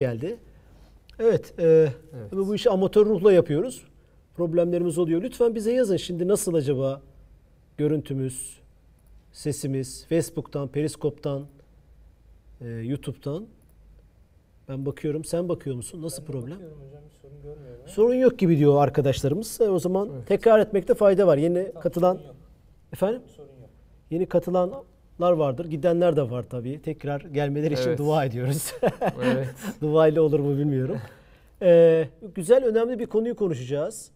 geldi. Evet, e, tabii bu işi amatör ruhla yapıyoruz. Problemlerimiz oluyor. Lütfen bize yazın şimdi nasıl acaba görüntümüz, sesimiz, Facebook'tan, Periskop'tan, e, YouTube'dan. Ben bakıyorum, sen bakıyor musun? Nasıl problem? Bakıyorum hocam sorun görmüyorum. Sorun yok gibi diyor arkadaşlarımız. E, o zaman tekrar etmekte fayda var. Yeni katılan Sorun yok. efendim Sorun yok. yeni katılanlar vardır. Gidenler de var tabii. Tekrar gelmeleri için Evet. dua ediyoruz. Evet. Dua ile olur mu bilmiyorum. Ee, güzel, önemli bir konuyu konuşacağız.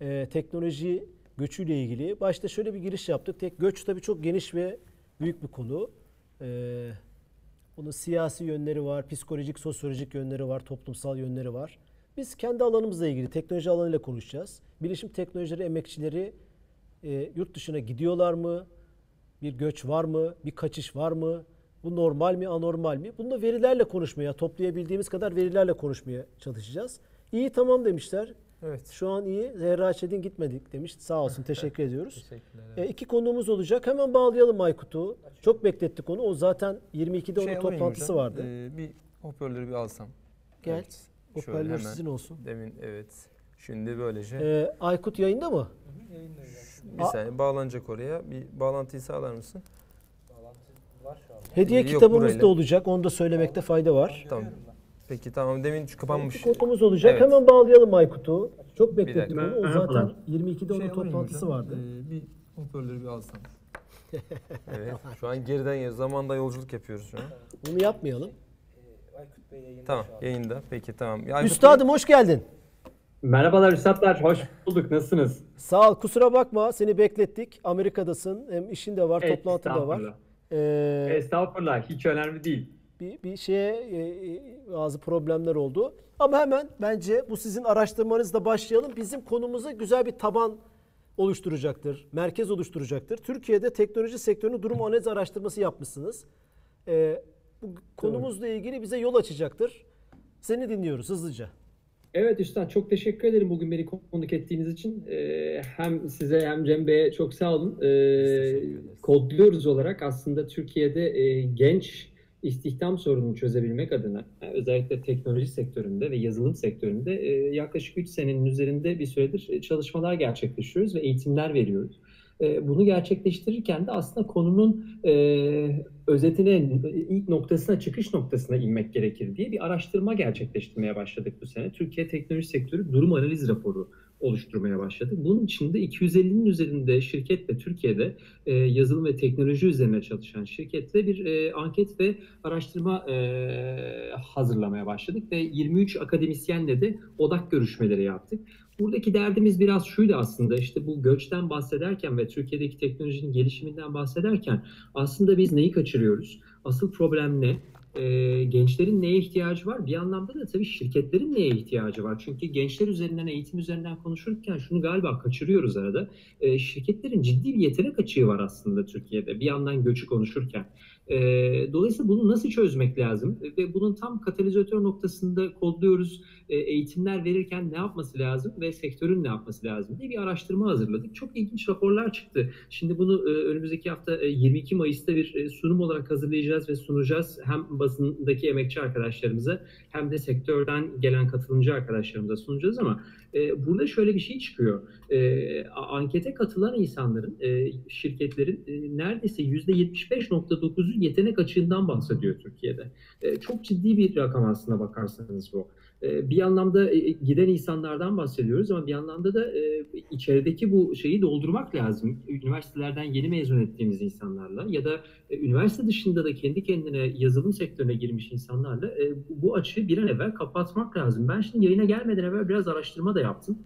Ee, teknoloji göçüyle ilgili. Başta şöyle bir giriş yaptık. Tek göç tabii çok geniş ve büyük bir konu. Ee, bunun siyasi yönleri var, psikolojik, sosyolojik yönleri var, toplumsal yönleri var. Biz kendi alanımızla ilgili teknoloji alanıyla konuşacağız. Bilişim teknolojileri emekçileri e, yurt dışına gidiyorlar mı? Bir göç var mı? Bir kaçış var mı? Bu normal mi, anormal mi? Bunu da verilerle konuşmaya, toplayabildiğimiz kadar verilerle konuşmaya çalışacağız. İyi tamam demişler. Evet. Şu an iyi. Zehra Çetin gitmedik demiş. Sağ olsun. Teşekkür ediyoruz. Teşekkürler. E, iki konuğumuz olacak. Hemen bağlayalım Aykut'u. Çok beklettik onu. O zaten 22'de onun Şey alayım toplantısı hocam, vardı. e, bir hoparlörü bir alsam. Gel. Evet. Hoparlör sizin olsun. Demin evet. Şimdi böylece. E, Aykut yayında mı? Bir saniye bağlanacak oraya. Bir bağlantıyı sağlar mısın? Bağlantı var şu anda. Hediye Yok kitabımız burayla. da olacak. Onu da söylemekte fayda var. Tamam. Peki tamam. Demin şu kapanmış. İki konuğumuz olacak. Evet. Hemen bağlayalım Aykut'u. Çok beklettik onu. O zaten 22'de onun Şey toplantısı vardı. e, bir hoparlörü bir alsam. evet. Şu an geriden ya zamanda yolculuk yapıyoruz şu an. Bunu yapmayalım. Ee, Aykut Bey yayında Tamam. Yayında. Peki tamam. Aykut Bey- Üstadım hoş geldin. Merhabalar üstadlar, hoş bulduk. Nasılsınız? Sağ ol. Kusura bakma. Seni beklettik. Amerika'dasın. Hem işin de var, toplantın da var. Ee, Estağfurullah, hiç önemli değil. bir, bir şeye e, e, bazı problemler oldu. Ama hemen bence bu sizin araştırmanızla başlayalım. Bizim konumuza güzel bir taban oluşturacaktır. Merkez oluşturacaktır. Türkiye'de teknoloji sektörünün durum analiz araştırması yapmışsınız. Ee, bu konumuzla ilgili bize yol açacaktır. Seni dinliyoruz hızlıca. Evet üstad, çok teşekkür ederim bugün beni konuk ettiğiniz için. Ee, hem size hem Cem Bey'e çok sağ olun. Ee, kodluyoruz olarak aslında Türkiye'de e, genç istihdam sorununu çözebilmek adına özellikle teknoloji sektöründe ve yazılım sektöründe e, yaklaşık 3 senenin üzerinde bir süredir e, çalışmalar gerçekleştiriyoruz ve eğitimler veriyoruz. E, Bunu gerçekleştirirken de aslında konunun e, özetine, ilk noktasına, çıkış noktasına inmek gerekir diye bir araştırma gerçekleştirmeye başladık bu sene. Türkiye Teknoloji Sektörü Durum Analiz Raporu oluşturmaya başladık. Bunun içinde 250'nin üzerinde şirketle Türkiye'de e, yazılım ve teknoloji üzerine çalışan şirketle bir e, anket ve araştırma e, hazırlamaya başladık ve 23 akademisyenle de odak görüşmeleri yaptık. Buradaki derdimiz biraz şuydu aslında işte bu göçten bahsederken ve Türkiye'deki teknolojinin gelişiminden bahsederken aslında biz neyi kaçırıyoruz? Asıl problem ne? Ee, gençlerin neye ihtiyacı var? Bir anlamda da tabii şirketlerin neye ihtiyacı var? Çünkü gençler üzerinden, eğitim üzerinden konuşurken şunu galiba kaçırıyoruz arada. Ee, şirketlerin ciddi bir yetenek açığı var aslında Türkiye'de. Bir yandan göçü konuşurken. Ee, dolayısıyla bunu nasıl çözmek lazım? Ve bunun tam katalizatör noktasında kodluyoruz. Ee, eğitimler verirken ne yapması lazım ve sektörün ne yapması lazım diye bir araştırma hazırladık. Çok ilginç raporlar çıktı. Şimdi bunu e, önümüzdeki hafta e, 22 Mayıs'ta bir e, sunum olarak hazırlayacağız ve sunacağız. Hem basındaki emekçi arkadaşlarımıza hem de sektörden gelen katılımcı arkadaşlarımıza sunacağız ama e, burada şöyle bir şey çıkıyor. E, ankete katılan insanların, e, şirketlerin e, neredeyse %75.9'u yetenek açığından bahsediyor Türkiye'de. E, çok ciddi bir rakam aslına bakarsanız bu. E, bir anlamda e, giden insanlardan bahsediyoruz ama bir anlamda da e, içerideki bu şeyi doldurmak lazım. Üniversitelerden yeni mezun ettiğimiz insanlarla ya da e, üniversite dışında da kendi kendine yazılım sektörüne girmiş insanlarla e, bu açığı bir an evvel kapatmak lazım. Ben şimdi yayına gelmeden evvel biraz araştırma da yaptım.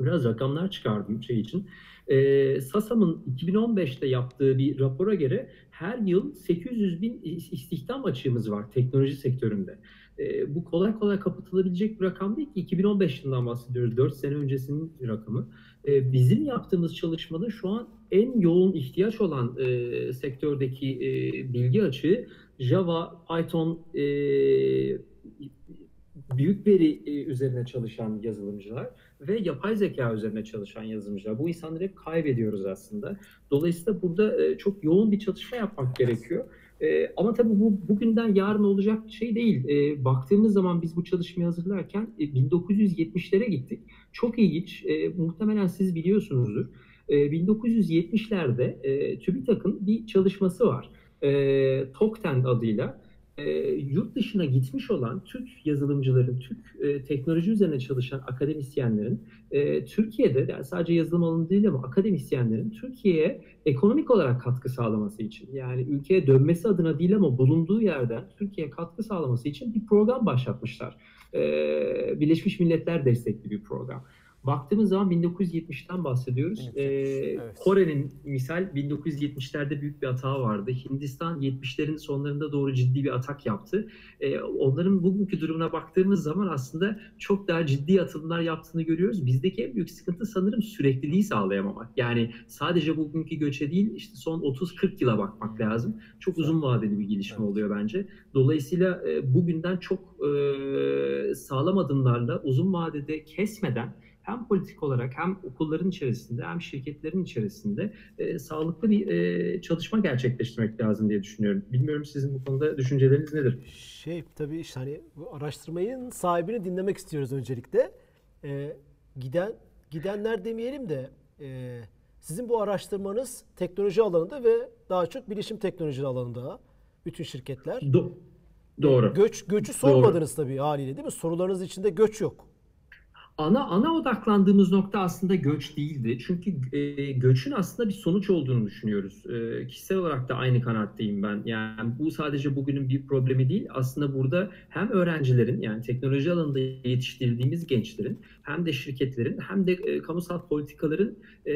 Biraz rakamlar çıkardım şey için. E, SASAM'ın 2015'te yaptığı bir rapora göre her yıl 800 bin istihdam açığımız var teknoloji sektöründe. E, bu kolay kolay kapatılabilecek bir rakam değil ki 2015 yılından bahsediyoruz. 4 sene öncesinin rakamı. E, bizim yaptığımız çalışmada şu an en yoğun ihtiyaç olan e, sektördeki e, bilgi açığı Java, Python, e, büyük veri e, üzerine çalışan yazılımcılar ve yapay zeka üzerine çalışan yazılımcılar. Bu insanları kaybediyoruz aslında. Dolayısıyla burada e, çok yoğun bir çalışma yapmak gerekiyor. E, ama tabii bu bugünden yarın olacak şey değil. E, baktığımız zaman biz bu çalışmayı hazırlarken e, 1970'lere gittik. Çok ilginç. E, muhtemelen siz biliyorsunuzdur. E, 1970'lerde e, TÜBİTAK'ın bir çalışması var. E, TOKTEN adıyla e, yurt dışına gitmiş olan Türk yazılımcıların, Türk e, teknoloji üzerine çalışan akademisyenlerin e, Türkiye'de yani sadece yazılım alanı değil ama akademisyenlerin Türkiye'ye ekonomik olarak katkı sağlaması için yani ülkeye dönmesi adına değil ama bulunduğu yerden Türkiye'ye katkı sağlaması için bir program başlatmışlar. E, Birleşmiş Milletler destekli bir program. Baktığımız zaman 1970'ten bahsediyoruz. Ee, Evet. Kore'nin misal 1970'lerde büyük bir hata vardı. Hindistan 70'lerin sonlarında doğru ciddi bir atak yaptı. Ee, onların bugünkü durumuna baktığımız zaman aslında çok daha ciddi atılımlar yaptığını görüyoruz. Bizdeki en büyük sıkıntı sanırım sürekliliği sağlayamamak. Yani sadece bugünkü göçe değil işte son 30-40 yıla bakmak lazım. Çok uzun vadeli bir gelişme Evet. oluyor bence. Dolayısıyla e, bugünden çok e, sağlam adımlarla uzun vadede kesmeden hem politik olarak hem okulların içerisinde hem şirketlerin içerisinde e, sağlıklı bir e, çalışma gerçekleştirmek lazım diye düşünüyorum. Bilmiyorum sizin bu konuda düşünceleriniz nedir? Şey tabii işte hani bu araştırmayın sahibini dinlemek istiyoruz öncelikle. Ee, giden gidenler demeyelim de e, sizin bu araştırmanız teknoloji alanında ve daha çok bilişim teknoloji alanında bütün şirketler. Do- Doğru. Göç göçü sormadınız tabii haliyle değil mi? Sorularınız içinde göç yok. Ana ana odaklandığımız nokta aslında göç değildi. Çünkü e, göçün aslında bir sonuç olduğunu düşünüyoruz. E, kişisel olarak da aynı kanaatteyim ben. Yani bu sadece bugünün bir problemi değil. Aslında burada hem öğrencilerin yani teknoloji alanında yetiştirildiğimiz gençlerin hem de şirketlerin hem de e, kamusal politikaların e,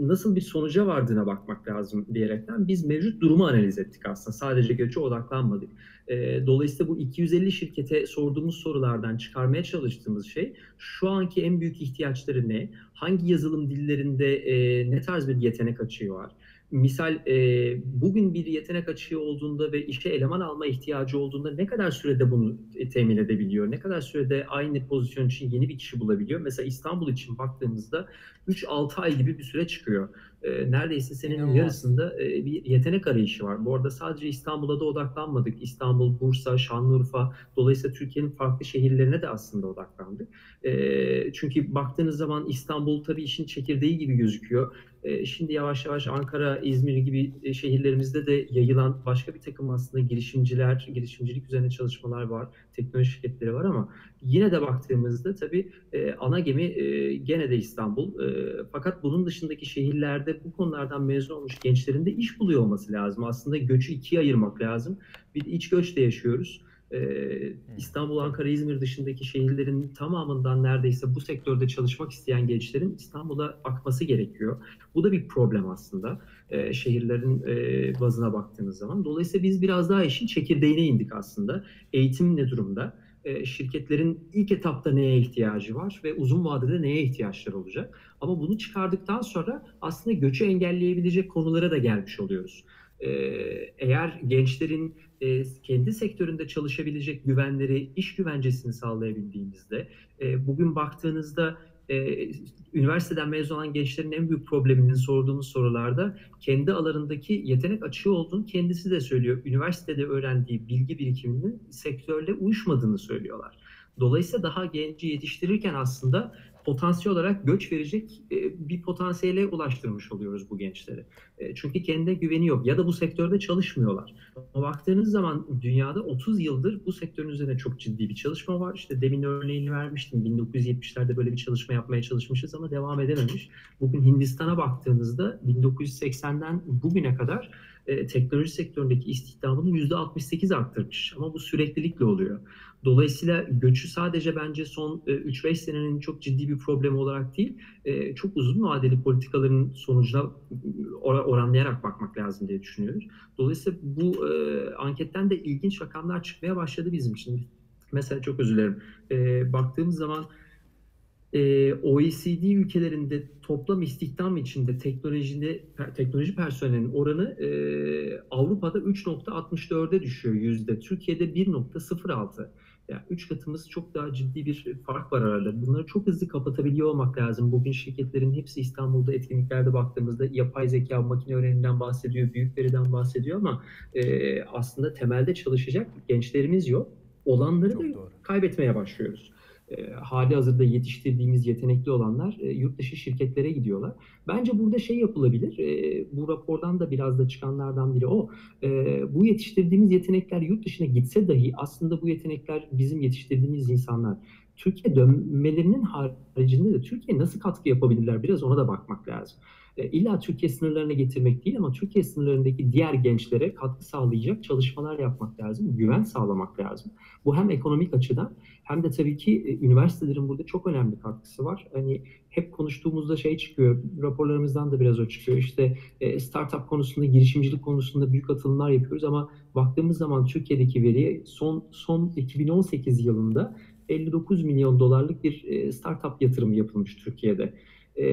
nasıl bir sonuca vardığına bakmak lazım diyerekten biz mevcut durumu analiz ettik aslında. Sadece göçe odaklanmadık. E, dolayısıyla bu 250 şirkete sorduğumuz sorulardan çıkarmaya çalıştığımız şey şu anki en büyük ihtiyaçları ne? Hangi yazılım dillerinde e, ne tarz bir yetenek açığı var? Misal e, bugün bir yetenek açığı olduğunda ve işe eleman alma ihtiyacı olduğunda ne kadar sürede bunu e, temin edebiliyor? Ne kadar sürede aynı pozisyon için yeni bir kişi bulabiliyor? Mesela İstanbul için baktığımızda 3-6 ay gibi bir süre çıkıyor. E, neredeyse senin İnanılmaz. yarısında e, bir yetenek arayışı var. Bu arada sadece İstanbul'a da odaklanmadık. İstanbul, Bursa, Şanlıurfa, dolayısıyla Türkiye'nin farklı şehirlerine de aslında odaklandık. E, çünkü baktığınız zaman İstanbul tabii işin çekirdeği gibi gözüküyor. E, şimdi yavaş yavaş Ankara, İzmir gibi e, şehirlerimizde de yayılan başka bir takım aslında girişimciler, girişimcilik üzerine çalışmalar var, teknoloji şirketleri var ama yine de baktığımızda tabii e, ana gemi gene de İstanbul. Fakat bunun dışındaki şehirlerde bu konulardan mezun olmuş gençlerin de iş buluyor olması lazım. Aslında göçü ikiye ayırmak lazım. Bir iç göç de yaşıyoruz. Ee, İstanbul, Ankara, İzmir dışındaki şehirlerin tamamından neredeyse bu sektörde çalışmak isteyen gençlerin İstanbul'a akması gerekiyor. Bu da bir problem aslında e, şehirlerin e, bazına baktığınız zaman. Dolayısıyla biz biraz daha işin çekirdeğine indik aslında. Eğitim ne durumda? E, şirketlerin ilk etapta neye ihtiyacı var ve uzun vadede neye ihtiyaçları olacak? Ama bunu çıkardıktan sonra aslında göçü engelleyebilecek konulara da gelmiş oluyoruz. Eğer gençlerin e, kendi sektöründe çalışabilecek güvenleri, iş güvencesini sağlayabildiğimizde, e, bugün baktığınızda e, üniversiteden mezun olan gençlerin en büyük probleminin sorduğumuz sorularda kendi alanındaki yetenek açığı olduğunu kendisi de söylüyor. Üniversitede öğrendiği bilgi birikiminin sektörle uyuşmadığını söylüyorlar. Dolayısıyla daha genci yetiştirirken aslında potansiyel olarak göç verecek e, bir potansiyele ulaştırmış oluyoruz bu gençleri. E, Çünkü kendine güveni yok ya da bu sektörde çalışmıyorlar. Ama baktığınız zaman dünyada 30 yıldır bu sektörün üzerine çok ciddi bir çalışma var. İşte demin örneğini vermiştim. 1970'lerde böyle bir çalışma yapmaya çalışmışız ama devam edememiş. Bugün Hindistan'a baktığınızda 1980'den bugüne kadar e, teknoloji sektöründeki istihdamını %68 arttırmış. Ama bu süreklilikle oluyor. Dolayısıyla göçü sadece bence son e, 3-5 senenin çok ciddi bir problemi olarak değil, e, çok uzun vadeli politikaların sonucuna or- oranlayarak bakmak lazım diye düşünüyoruz. Dolayısıyla bu e, anketten de ilginç rakamlar çıkmaya başladı bizim için. Mesela çok özür dilerim. E, baktığımız zaman e, OECD ülkelerinde toplam istihdam içinde teknolojide teknoloji personelinin oranı e, Avrupa'da 3.64'e düşüyor yüzde. Türkiye'de 1.06. Yani üç katımız çok daha ciddi bir fark var aralarında. Bunları çok hızlı kapatabiliyor olmak lazım. Bugün şirketlerin hepsi İstanbul'da etkinliklerde baktığımızda yapay zeka, makine öğreniminden bahsediyor, büyük veriden bahsediyor ama e, aslında temelde çalışacak gençlerimiz yok. Olanları Çok da doğru. kaybetmeye başlıyoruz. E, hali hazırda yetiştirdiğimiz yetenekli olanlar e, yurt dışı şirketlere gidiyorlar. Bence burada şey yapılabilir. e, bu rapordan da biraz da çıkanlardan biri o. E, bu yetiştirdiğimiz yetenekler yurt dışına gitse dahi aslında bu yetenekler bizim yetiştirdiğimiz insanlar. Türkiye dönmelerinin haricinde de Türkiye nasıl katkı yapabilirler biraz ona da bakmak lazım. E, illa Türkiye sınırlarına getirmek değil ama Türkiye sınırlarındaki diğer gençlere katkı sağlayacak çalışmalar yapmak lazım, güven sağlamak lazım. Bu hem ekonomik açıdan hem de tabii ki e, üniversitelerin burada çok önemli katkısı var. Hani hep konuştuğumuzda şey çıkıyor, raporlarımızdan da biraz o çıkıyor. İşte e, startup konusunda, girişimcilik konusunda büyük atılımlar yapıyoruz ama baktığımız zaman Türkiye'deki veriye son son 2018 yılında 59 milyon dolarlık bir e, startup yatırımı yapılmış Türkiye'de. E,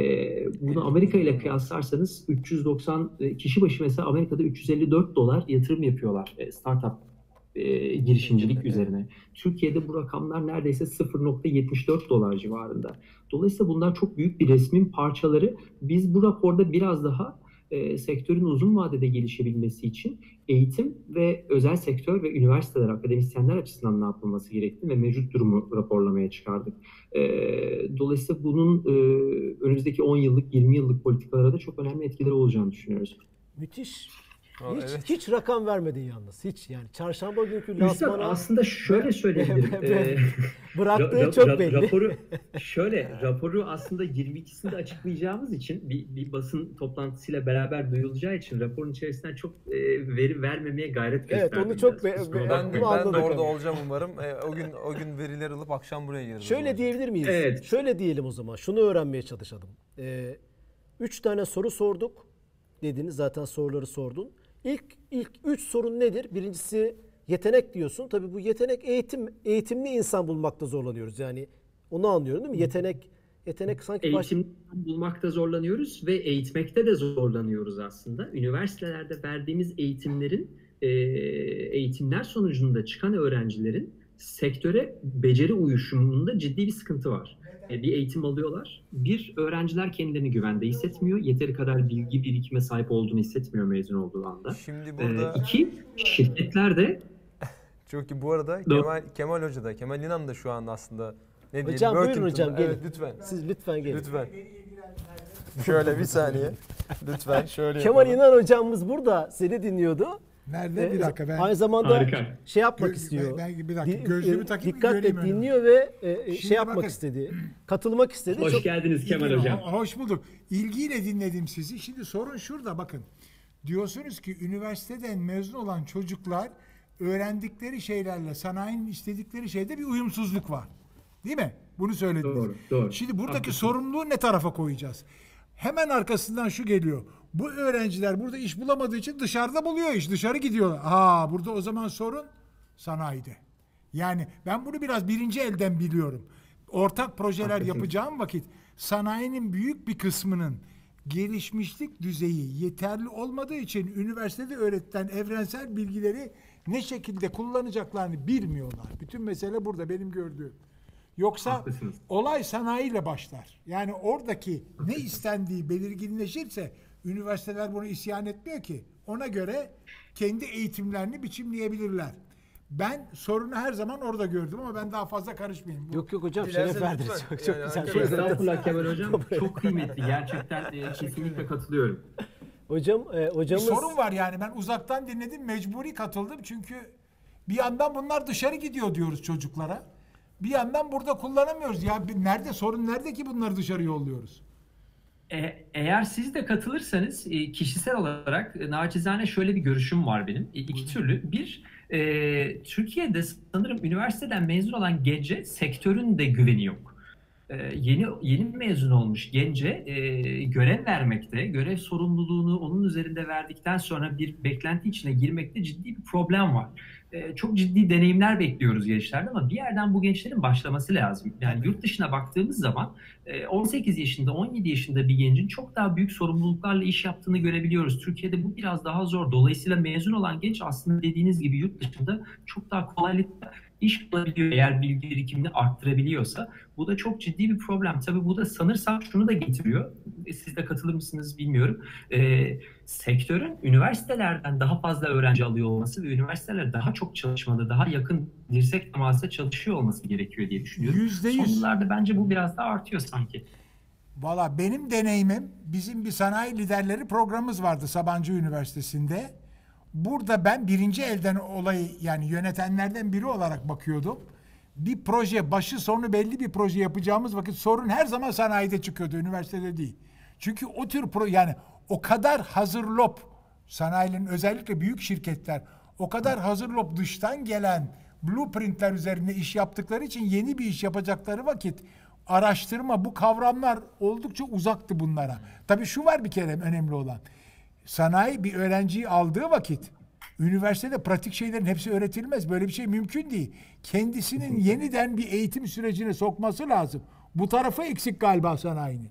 bunu Amerika ile kıyaslarsanız 390 e, kişi başı mesela Amerika'da 354 dolar yatırım yapıyorlar e, startup e, girişimcilik Evet. üzerine. Türkiye'de bu rakamlar neredeyse 0.74 dolar civarında. Dolayısıyla bunlar çok büyük bir resmin parçaları. Biz bu raporda biraz daha e, sektörün uzun vadede gelişebilmesi için eğitim ve özel sektör ve üniversiteler, akademisyenler açısından ne yapılması gerektiğini ve mevcut durumu raporlamaya çıkardık. E, dolayısıyla bunun e, önümüzdeki 10 yıllık, 20 yıllık politikalara da çok önemli etkileri olacağını düşünüyoruz. Müthiş. Hiç, evet. hiç rakam vermedin yalnız. Hiç yani. Çarşamba günkü Üstad lansmana aslında şöyle söyleyebilirim. Ve- e, bıraktığı Ra- ra- çok belli. Raporu şöyle raporu aslında 22'sinde açıklayacağımız için bir, bir basın toplantısıyla beraber duyulacağı için raporun içerisinden çok e, veri vermemeye gayret Evet, gösterdim. onu çok be- be- Ben, bakmayın. ben de orada olacağım umarım. E, o gün o gün veriler alıp akşam buraya geliriz. o Şöyle diyebilir miyiz? Evet. Şöyle diyelim o zaman. Şunu öğrenmeye çalışalım. Ee, üç tane soru sorduk. Dediniz zaten soruları sordun. İlk ilk üç sorun nedir? Birincisi yetenek diyorsun. Tabii bu yetenek eğitim eğitimli insan bulmakta zorlanıyoruz. Yani onu anlıyorum değil mi? Yetenek yetenek sanki baş... Eğitim bulmakta zorlanıyoruz ve eğitmekte de zorlanıyoruz aslında. Üniversitelerde verdiğimiz eğitimlerin e, eğitimler sonucunda çıkan öğrencilerin sektöre beceri uyuşumunda ciddi bir sıkıntı var. E, Bir eğitim alıyorlar. Bir, öğrenciler kendilerini güvende hissetmiyor. Yeteri kadar bilgi birikime sahip olduğunu hissetmiyor mezun olduğu anda. Şimdi E, burada iki, şirketler de çünkü bu arada Doğru. Kemal Kemal Hoca da Kemal İnan da şu anda aslında ne diyelim Hocam buyurun Worthington'da. hocam gelin. Evet lütfen. Siz lütfen gelin. Lütfen. Şöyle bir saniye. Lütfen şöyle Kemal yapalım. İnan hocamız burada seni dinliyordu. Nerede? Bir Ee, dakika ben Aynı zamanda Harika. şey yapmak Gö- istiyor. ben- ben- bir dakika, gözlüğümü e, takayım, Dikkatle dinliyor ve e, e, şey yapmak bakın. istedi. Katılmak istedi. hoş Çok geldiniz Kemal İlgili- Hocam. ho- Hoş bulduk. İlgiyle dinledim sizi. Şimdi sorun şurada bakın. Diyorsunuz ki üniversiteden mezun olan çocuklar öğrendikleri şeylerle sanayinin istedikleri şeyde bir uyumsuzluk var. Değil mi? Bunu söylediniz. Doğru, doğru. Şimdi buradaki Haklısın. sorumluluğu ne tarafa koyacağız? Hemen arkasından şu geliyor. Bu öğrenciler burada iş bulamadığı için dışarıda buluyor iş. Dışarı gidiyorlar. Ha burada o zaman sorun sanayide. Yani ben bunu biraz birinci elden biliyorum. Ortak projeler Haklısın. yapacağım vakit sanayinin büyük bir kısmının gelişmişlik düzeyi yeterli olmadığı için üniversitede öğretilen evrensel bilgileri ne şekilde kullanacaklarını bilmiyorlar. Bütün mesele burada benim gördüğüm. Yoksa Haklısınız. olay sanayiyle başlar. Yani oradaki ne istendiği belirginleşirse üniversiteler bunu isyan etmiyor ki. Ona göre kendi eğitimlerini biçimleyebilirler. Ben sorunu her zaman orada gördüm ama ben daha fazla karışmayayım. Bu- Yok yok hocam Dilersen şeref verdiniz. lütfen. Çok, çok Yani güzel. hakikaten. Estağfurullah Kemal Hocam. Çok kıymetli. Gerçekten e, kesinlikle katılıyorum. Hocam e, Bir hocamız sorun var yani ben uzaktan dinledim mecburi katıldım çünkü bir yandan bunlar dışarı gidiyor diyoruz çocuklara. Bir yandan burada kullanamıyoruz. Ya bir- nerede sorun nerede ki bunları dışarı yolluyoruz? E- Eğer siz de katılırsanız e, kişisel olarak e, naçizane şöyle bir görüşüm var benim. E, İki türlü. Bir, e, Türkiye'de sanırım üniversiteden mezun olan gence sektörün de güveni yok. E, yeni yeni mezun olmuş gence e, görev vermekte, görev sorumluluğunu onun üzerinde verdikten sonra bir beklenti içine girmekte ciddi bir problem var. Çok ciddi deneyimler bekliyoruz gençlerden ama bir yerden bu gençlerin başlaması lazım. Yani yurt dışına baktığımız zaman e, 18 yaşında, 17 yaşında bir gencin çok daha büyük sorumluluklarla iş yaptığını görebiliyoruz. Türkiye'de bu biraz daha zor. Dolayısıyla mezun olan genç aslında dediğiniz gibi yurt dışında çok daha kolaylıkla iş bulabiliyor eğer bilgi birikimini arttırabiliyorsa. Bu da çok ciddi bir problem. Tabii bu da sanırsam şunu da getiriyor. E, Siz de katılır mısınız bilmiyorum. Ee, sektörün üniversitelerden daha fazla öğrenci alıyor olması ve üniversiteler daha çok çalışmalı, daha yakın dirsek temasla çalışıyor olması gerekiyor diye düşünüyorum. Yüzde Son yüz. yıllarda bence bu biraz daha artıyor sanki. Valla benim deneyimim bizim bir sanayi liderleri programımız vardı Sabancı Üniversitesi'nde. Burada ben birinci elden olayı yani yönetenlerden biri olarak bakıyordum. Bir proje başı sonu belli bir proje yapacağımız vakit sorun her zaman sanayide çıkıyordu üniversitede değil. Çünkü o tür pro yani o kadar hazır lop sanayinin özellikle büyük şirketler o kadar hazır lop dıştan gelen blueprintler üzerinde iş yaptıkları için yeni bir iş yapacakları vakit araştırma bu kavramlar oldukça uzaktı bunlara. Tabii şu var bir kere önemli olan. Sanayi bir öğrenciyi aldığı vakit üniversitede pratik şeylerin hepsi öğretilmez. Böyle bir şey mümkün değil. Kendisinin yeniden bir eğitim sürecine sokması lazım. Bu tarafı eksik galiba sanayinin.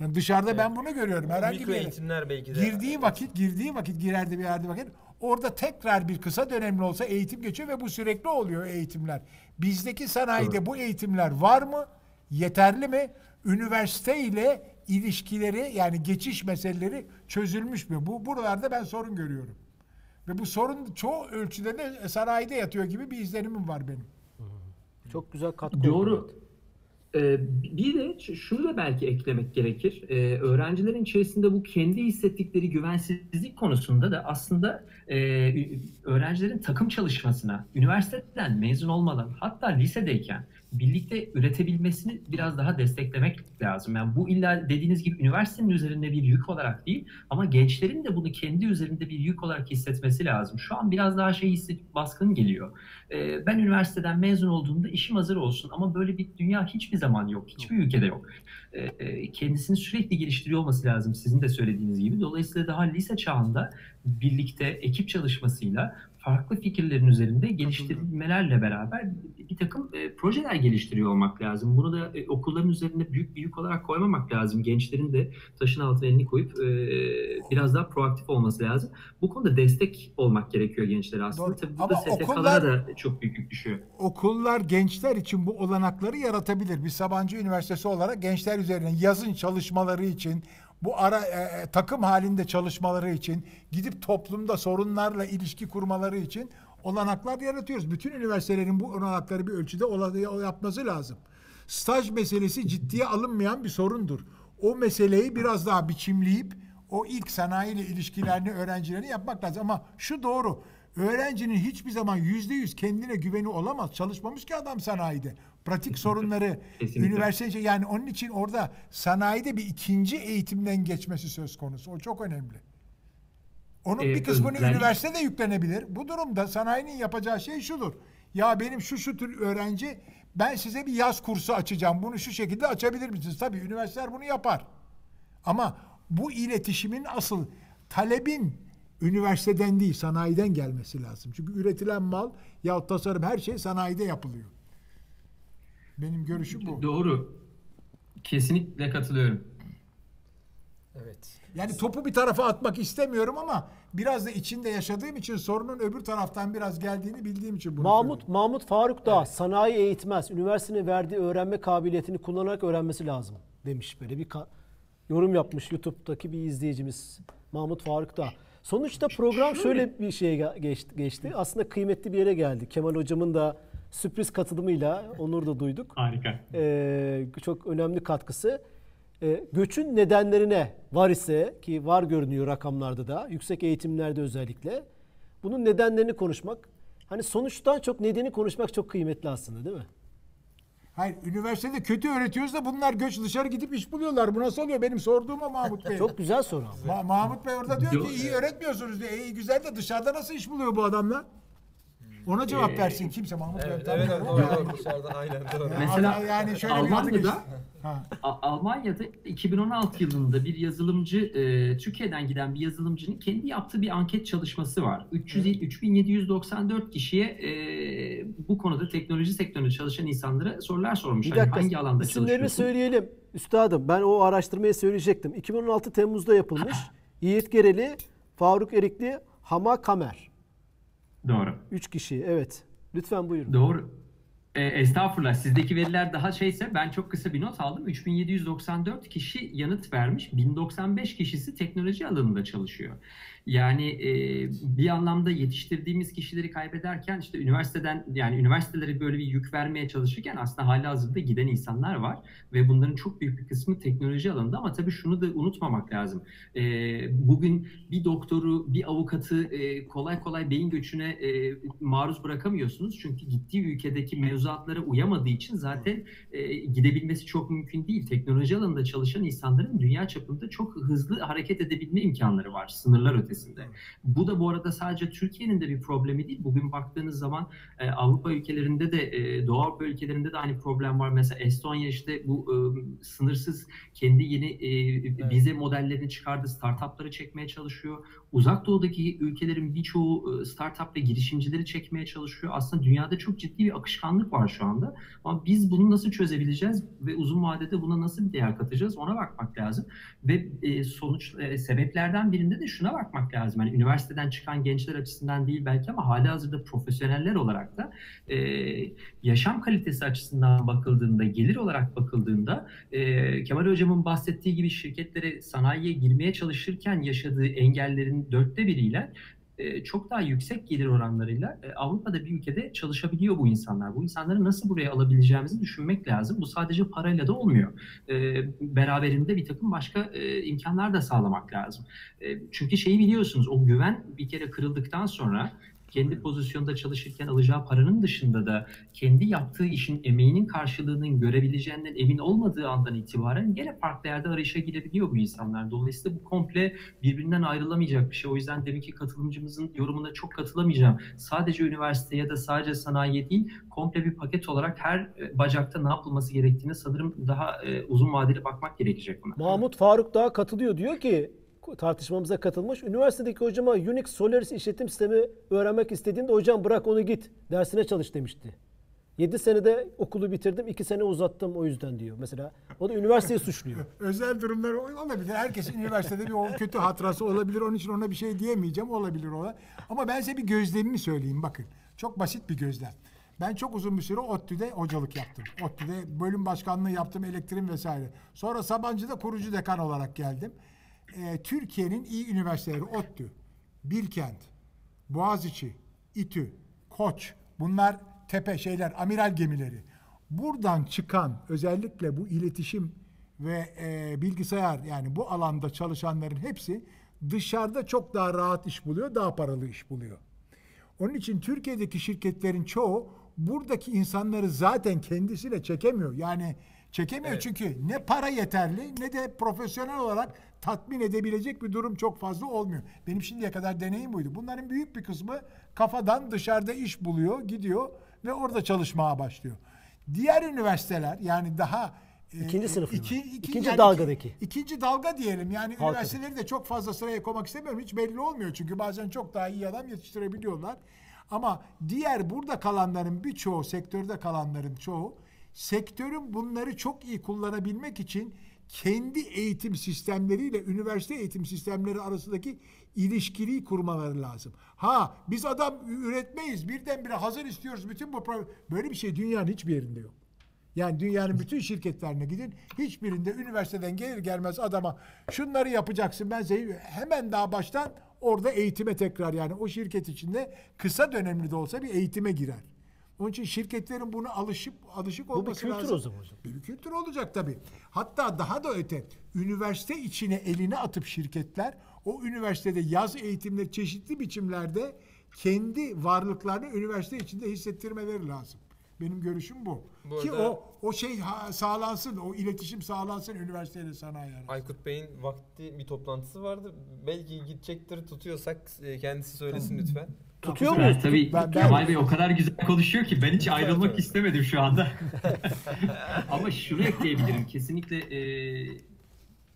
Yani dışarıda ben bunu görüyorum. Herhangi Mikro bir eğitimler belki de. girdiği vakit, girdiği vakit, girerdi bir yerde vakit orada tekrar bir kısa dönemli olsa eğitim geçiyor ve bu sürekli oluyor eğitimler. Bizdeki sanayide bu eğitimler var mı? Yeterli mi? Üniversite ile ilişkileri yani geçiş meseleleri çözülmüş mü? Bu buralarda ben sorun görüyorum. Ve bu sorun çoğu ölçüde de sanayide yatıyor gibi bir izlenimim var benim. Çok güzel katkı Doğru. oldu. Ee, bir de şunu da belki eklemek gerekir. Ee, öğrencilerin içerisinde bu kendi hissettikleri güvensizlik konusunda da aslında e, öğrencilerin takım çalışmasına, üniversiteden mezun olmadan hatta lisedeyken birlikte üretebilmesini biraz daha desteklemek lazım. Yani bu illa dediğiniz gibi üniversitenin üzerinde bir yük olarak değil ama gençlerin de bunu kendi üzerinde bir yük olarak hissetmesi lazım. Şu an biraz daha şey hissedip baskın geliyor. Ee, ben üniversiteden mezun olduğumda işim hazır olsun ama böyle bir dünya hiçbir zaman yok. Hiçbir ülkede yok. Ee, e, kendisini sürekli geliştiriyor olması lazım sizin de söylediğiniz gibi. Dolayısıyla daha lise çağında birlikte ekip çalışmasıyla farklı fikirlerin üzerinde geliştirilmelerle beraber bir takım e, projeler geliştiriyor olmak lazım. Bunu da e, okulların üzerinde büyük bir yük olarak koymamak lazım. Gençlerin de taşın altına elini koyup e, biraz daha proaktif olması lazım. Bu konuda destek olmak gerekiyor gençlere aslında. Doğru. Tabii bu Ama da STK'lara da çok büyük yük düşüyor. okullar gençler için bu olanakları yaratabilir. Biz Sabancı Üniversitesi olarak gençler üzerine yazın çalışmaları için, bu ara e, e, takım halinde çalışmaları için, gidip toplumda sorunlarla ilişki kurmaları için olanaklar yaratıyoruz. Bütün üniversitelerin bu olanakları bir ölçüde yapması lazım. Staj meselesi ciddiye alınmayan bir sorundur. O meseleyi biraz daha biçimleyip o ilk sanayiyle ilişkilerini öğrencilerini yapmak lazım. Ama şu doğru. Öğrencinin hiçbir zaman yüzde yüz kendine güveni olamaz. Çalışmamış ki adam sanayide. Pratik sorunları Kesinlikle. üniversite yani onun için orada sanayide bir ikinci eğitimden geçmesi söz konusu. O çok önemli. Onun Ee, bir kısmını özellikle- üniversite de yüklenebilir. Bu durumda sanayinin yapacağı şey şudur. Ya benim şu şu tür öğrenci ben size bir yaz kursu açacağım. Bunu şu şekilde açabilir misiniz? Tabii üniversiteler bunu yapar. Ama bu iletişimin asıl talebin üniversiteden değil sanayiden gelmesi lazım. Çünkü üretilen mal ya tasarım her şey sanayide yapılıyor. Benim görüşüm bu. Doğru. Kesinlikle katılıyorum. Evet. Yani topu bir tarafa atmak istemiyorum ama biraz da içinde yaşadığım için sorunun öbür taraftan biraz geldiğini bildiğim için bunu Mahmut Mahmut Faruk da sanayi eğitmez. Üniversitenin verdiği öğrenme kabiliyetini kullanarak öğrenmesi lazım demiş böyle bir ka- yorum yapmış YouTube'daki bir izleyicimiz Mahmut Faruk da. Sonuçta program şöyle bir şeye ge- geçti, geçti. Aslında kıymetli bir yere geldi. Kemal hocamın da sürpriz katılımıyla onur da duyduk. Harika. Ee, çok önemli katkısı. Ee, göçün nedenlerine var ise ki var görünüyor rakamlarda da yüksek eğitimlerde özellikle bunun nedenlerini konuşmak hani sonuçtan çok nedeni konuşmak çok kıymetli aslında değil mi? Hayır, üniversitede kötü öğretiyoruz da bunlar göç dışarı gidip iş buluyorlar. Bu nasıl oluyor? Benim sorduğum o Mahmut Bey. Çok güzel soru. Ma- Mahmut Bey orada diyor Yo- ki iyi öğretmiyorsunuz diyor. İyi güzel de dışarıda nasıl iş buluyor bu adamlar? Ona cevap versin kimse Mahmut Bey. Evet, evet ama doğru, dışarıdan aynen doğru. Mesela yani şöyle Almanya'da Almanya'da 2016 yılında bir yazılımcı, e, Türkiye'den giden bir yazılımcının kendi yaptığı bir anket çalışması var. 300, 3794 kişiye e, bu konuda teknoloji sektöründe çalışan insanlara sorular sormuş. Bir Hani dakika hangi alanda isimlerini söyleyelim. Üstadım ben o araştırmayı söyleyecektim. 2016 Temmuz'da yapılmış. Yiğit Gereli, Faruk Erikli, Hama Kamer. Doğru. Üç kişi evet. Lütfen buyurun. Doğru. E, estağfurullah. Sizdeki veriler daha şeyse ben çok kısa bir not aldım. 3794 kişi yanıt vermiş. 1095 kişisi teknoloji alanında çalışıyor. Yani e, bir anlamda yetiştirdiğimiz kişileri kaybederken işte üniversiteden yani üniversitelere böyle bir yük vermeye çalışırken aslında hali hazırda giden insanlar var ve bunların çok büyük bir kısmı teknoloji alanında ama tabii şunu da unutmamak lazım. E, bugün bir doktoru, bir avukatı e, kolay kolay beyin göçüne e, maruz bırakamıyorsunuz çünkü gittiği ülkedeki mevzuatlara uyamadığı için zaten e, gidebilmesi çok mümkün değil. Teknoloji alanında çalışan insanların dünya çapında çok hızlı hareket edebilme imkanları var sınırlar ötesinde. Bu da bu arada sadece Türkiye'nin de bir problemi değil. Bugün baktığınız zaman e, Avrupa ülkelerinde de e, Doğu Avrupa ülkelerinde de aynı problem var. Mesela Estonya işte bu e, sınırsız kendi yeni e, vize modellerini çıkardı. Startupları çekmeye çalışıyor. Uzak Doğu'daki ülkelerin birçoğu e, startup ve girişimcileri çekmeye çalışıyor. Aslında dünyada çok ciddi bir akışkanlık var şu anda. Ama biz bunu nasıl çözebileceğiz ve uzun vadede buna nasıl bir değer katacağız ona bakmak lazım. Ve e, sonuç e, sebeplerden birinde de şuna bakmak lazım. Yani üniversiteden çıkan gençler açısından değil belki ama hali hazırda profesyoneller olarak da e, yaşam kalitesi açısından bakıldığında, gelir olarak bakıldığında e, Kemal Hocam'ın bahsettiği gibi şirketlere, sanayiye girmeye çalışırken yaşadığı engellerin dörtte biriyle e, çok daha yüksek gelir oranlarıyla e, Avrupa'da bir ülkede çalışabiliyor bu insanlar. Bu insanları nasıl buraya alabileceğimizi düşünmek lazım. Bu sadece parayla da olmuyor. E, beraberinde bir takım başka imkanlar da sağlamak lazım. Çünkü şeyi biliyorsunuz o güven bir kere kırıldıktan sonra kendi pozisyonda çalışırken alacağı paranın dışında da kendi yaptığı işin emeğinin karşılığının görebileceğinden emin olmadığı andan itibaren gene farklı yerde arayışa girebiliyor bu insanlar. Dolayısıyla bu komple birbirinden ayrılamayacak bir şey. O yüzden demek ki katılımcımızın yorumuna çok katılamayacağım. Sadece üniversite ya da sadece sanayi değil, komple bir paket olarak her bacakta ne yapılması gerektiğini sanırım daha uzun vadeli bakmak gerekecek buna. Mahmut Faruk daha katılıyor. Diyor ki tartışmamıza katılmış. Üniversitedeki hocama Unix Solaris işletim sistemi öğrenmek istediğimde hocam bırak onu git dersine çalış demişti. 7 senede okulu bitirdim, 2 sene uzattım o yüzden diyor. Mesela o da üniversiteyi suçluyor. Özel durumlar olabilir. Herkesin üniversitede bir kötü hatırası olabilir. Onun için ona bir şey diyemeyeceğim. Olabilir o. Ama ben size bir gözlemimi söyleyeyim bakın. Çok basit bir gözlem. Ben çok uzun bir süre ODTÜ'de hocalık yaptım. ODTÜ'de bölüm başkanlığı yaptım, elektrik vesaire. Sonra Sabancı'da kurucu dekan olarak geldim e, Türkiye'nin iyi üniversiteleri ODTÜ, Bilkent, Boğaziçi, İTÜ, Koç bunlar tepe şeyler, amiral gemileri. Buradan çıkan özellikle bu iletişim ve e, bilgisayar yani bu alanda çalışanların hepsi dışarıda çok daha rahat iş buluyor, daha paralı iş buluyor. Onun için Türkiye'deki şirketlerin çoğu buradaki insanları zaten kendisiyle çekemiyor. Yani çekemiyor evet. çünkü ne para yeterli ne de profesyonel olarak tatmin edebilecek bir durum çok fazla olmuyor. Benim şimdiye kadar deneyim buydu. Bunların büyük bir kısmı kafadan dışarıda iş buluyor, gidiyor ve orada çalışmaya başlıyor. Diğer üniversiteler yani daha e, ikinci sınıf iki, iki, ikinci yani dalgadaki. Iki, ikinci dalga diyelim. Yani Halkın. üniversiteleri de çok fazla sıraya koymak istemiyorum. Hiç belli olmuyor çünkü bazen çok daha iyi adam yetiştirebiliyorlar. Ama diğer burada kalanların birçoğu, sektörde kalanların çoğu sektörün bunları çok iyi kullanabilmek için kendi eğitim sistemleriyle üniversite eğitim sistemleri arasındaki ilişkiliği kurmaları lazım. Ha biz adam üretmeyiz birdenbire hazır istiyoruz bütün bu. Böyle bir şey dünyanın hiçbir yerinde yok. Yani dünyanın bütün şirketlerine gidin. Hiçbirinde üniversiteden gelir gelmez adama şunları yapacaksın ben size hemen daha baştan orada eğitime tekrar yani o şirket içinde kısa dönemli de olsa bir eğitime girer. Onun için şirketlerin bunu alışıp alışık olması lazım. Bu bir kültür lazım. o zaman hocam. Bir kültür olacak tabii. Hatta daha da öte üniversite içine eline atıp şirketler o üniversitede yaz eğitimleri çeşitli biçimlerde kendi varlıklarını üniversite içinde hissettirmeleri lazım. Benim görüşüm bu. bu Ki o o şey sağlansın, o iletişim sağlansın üniversiteyle sanayi arasında. Aykut Bey'in vakti bir toplantısı vardı. Belki gidecektir tutuyorsak e, kendisi söylesin lütfen. Tutuyor muyuz? Tabii ben, ben, Kemal Bey o kadar güzel konuşuyor ki ben hiç ayrılmak istemedim şu anda. Ama şunu ekleyebilirim. Kesinlikle e,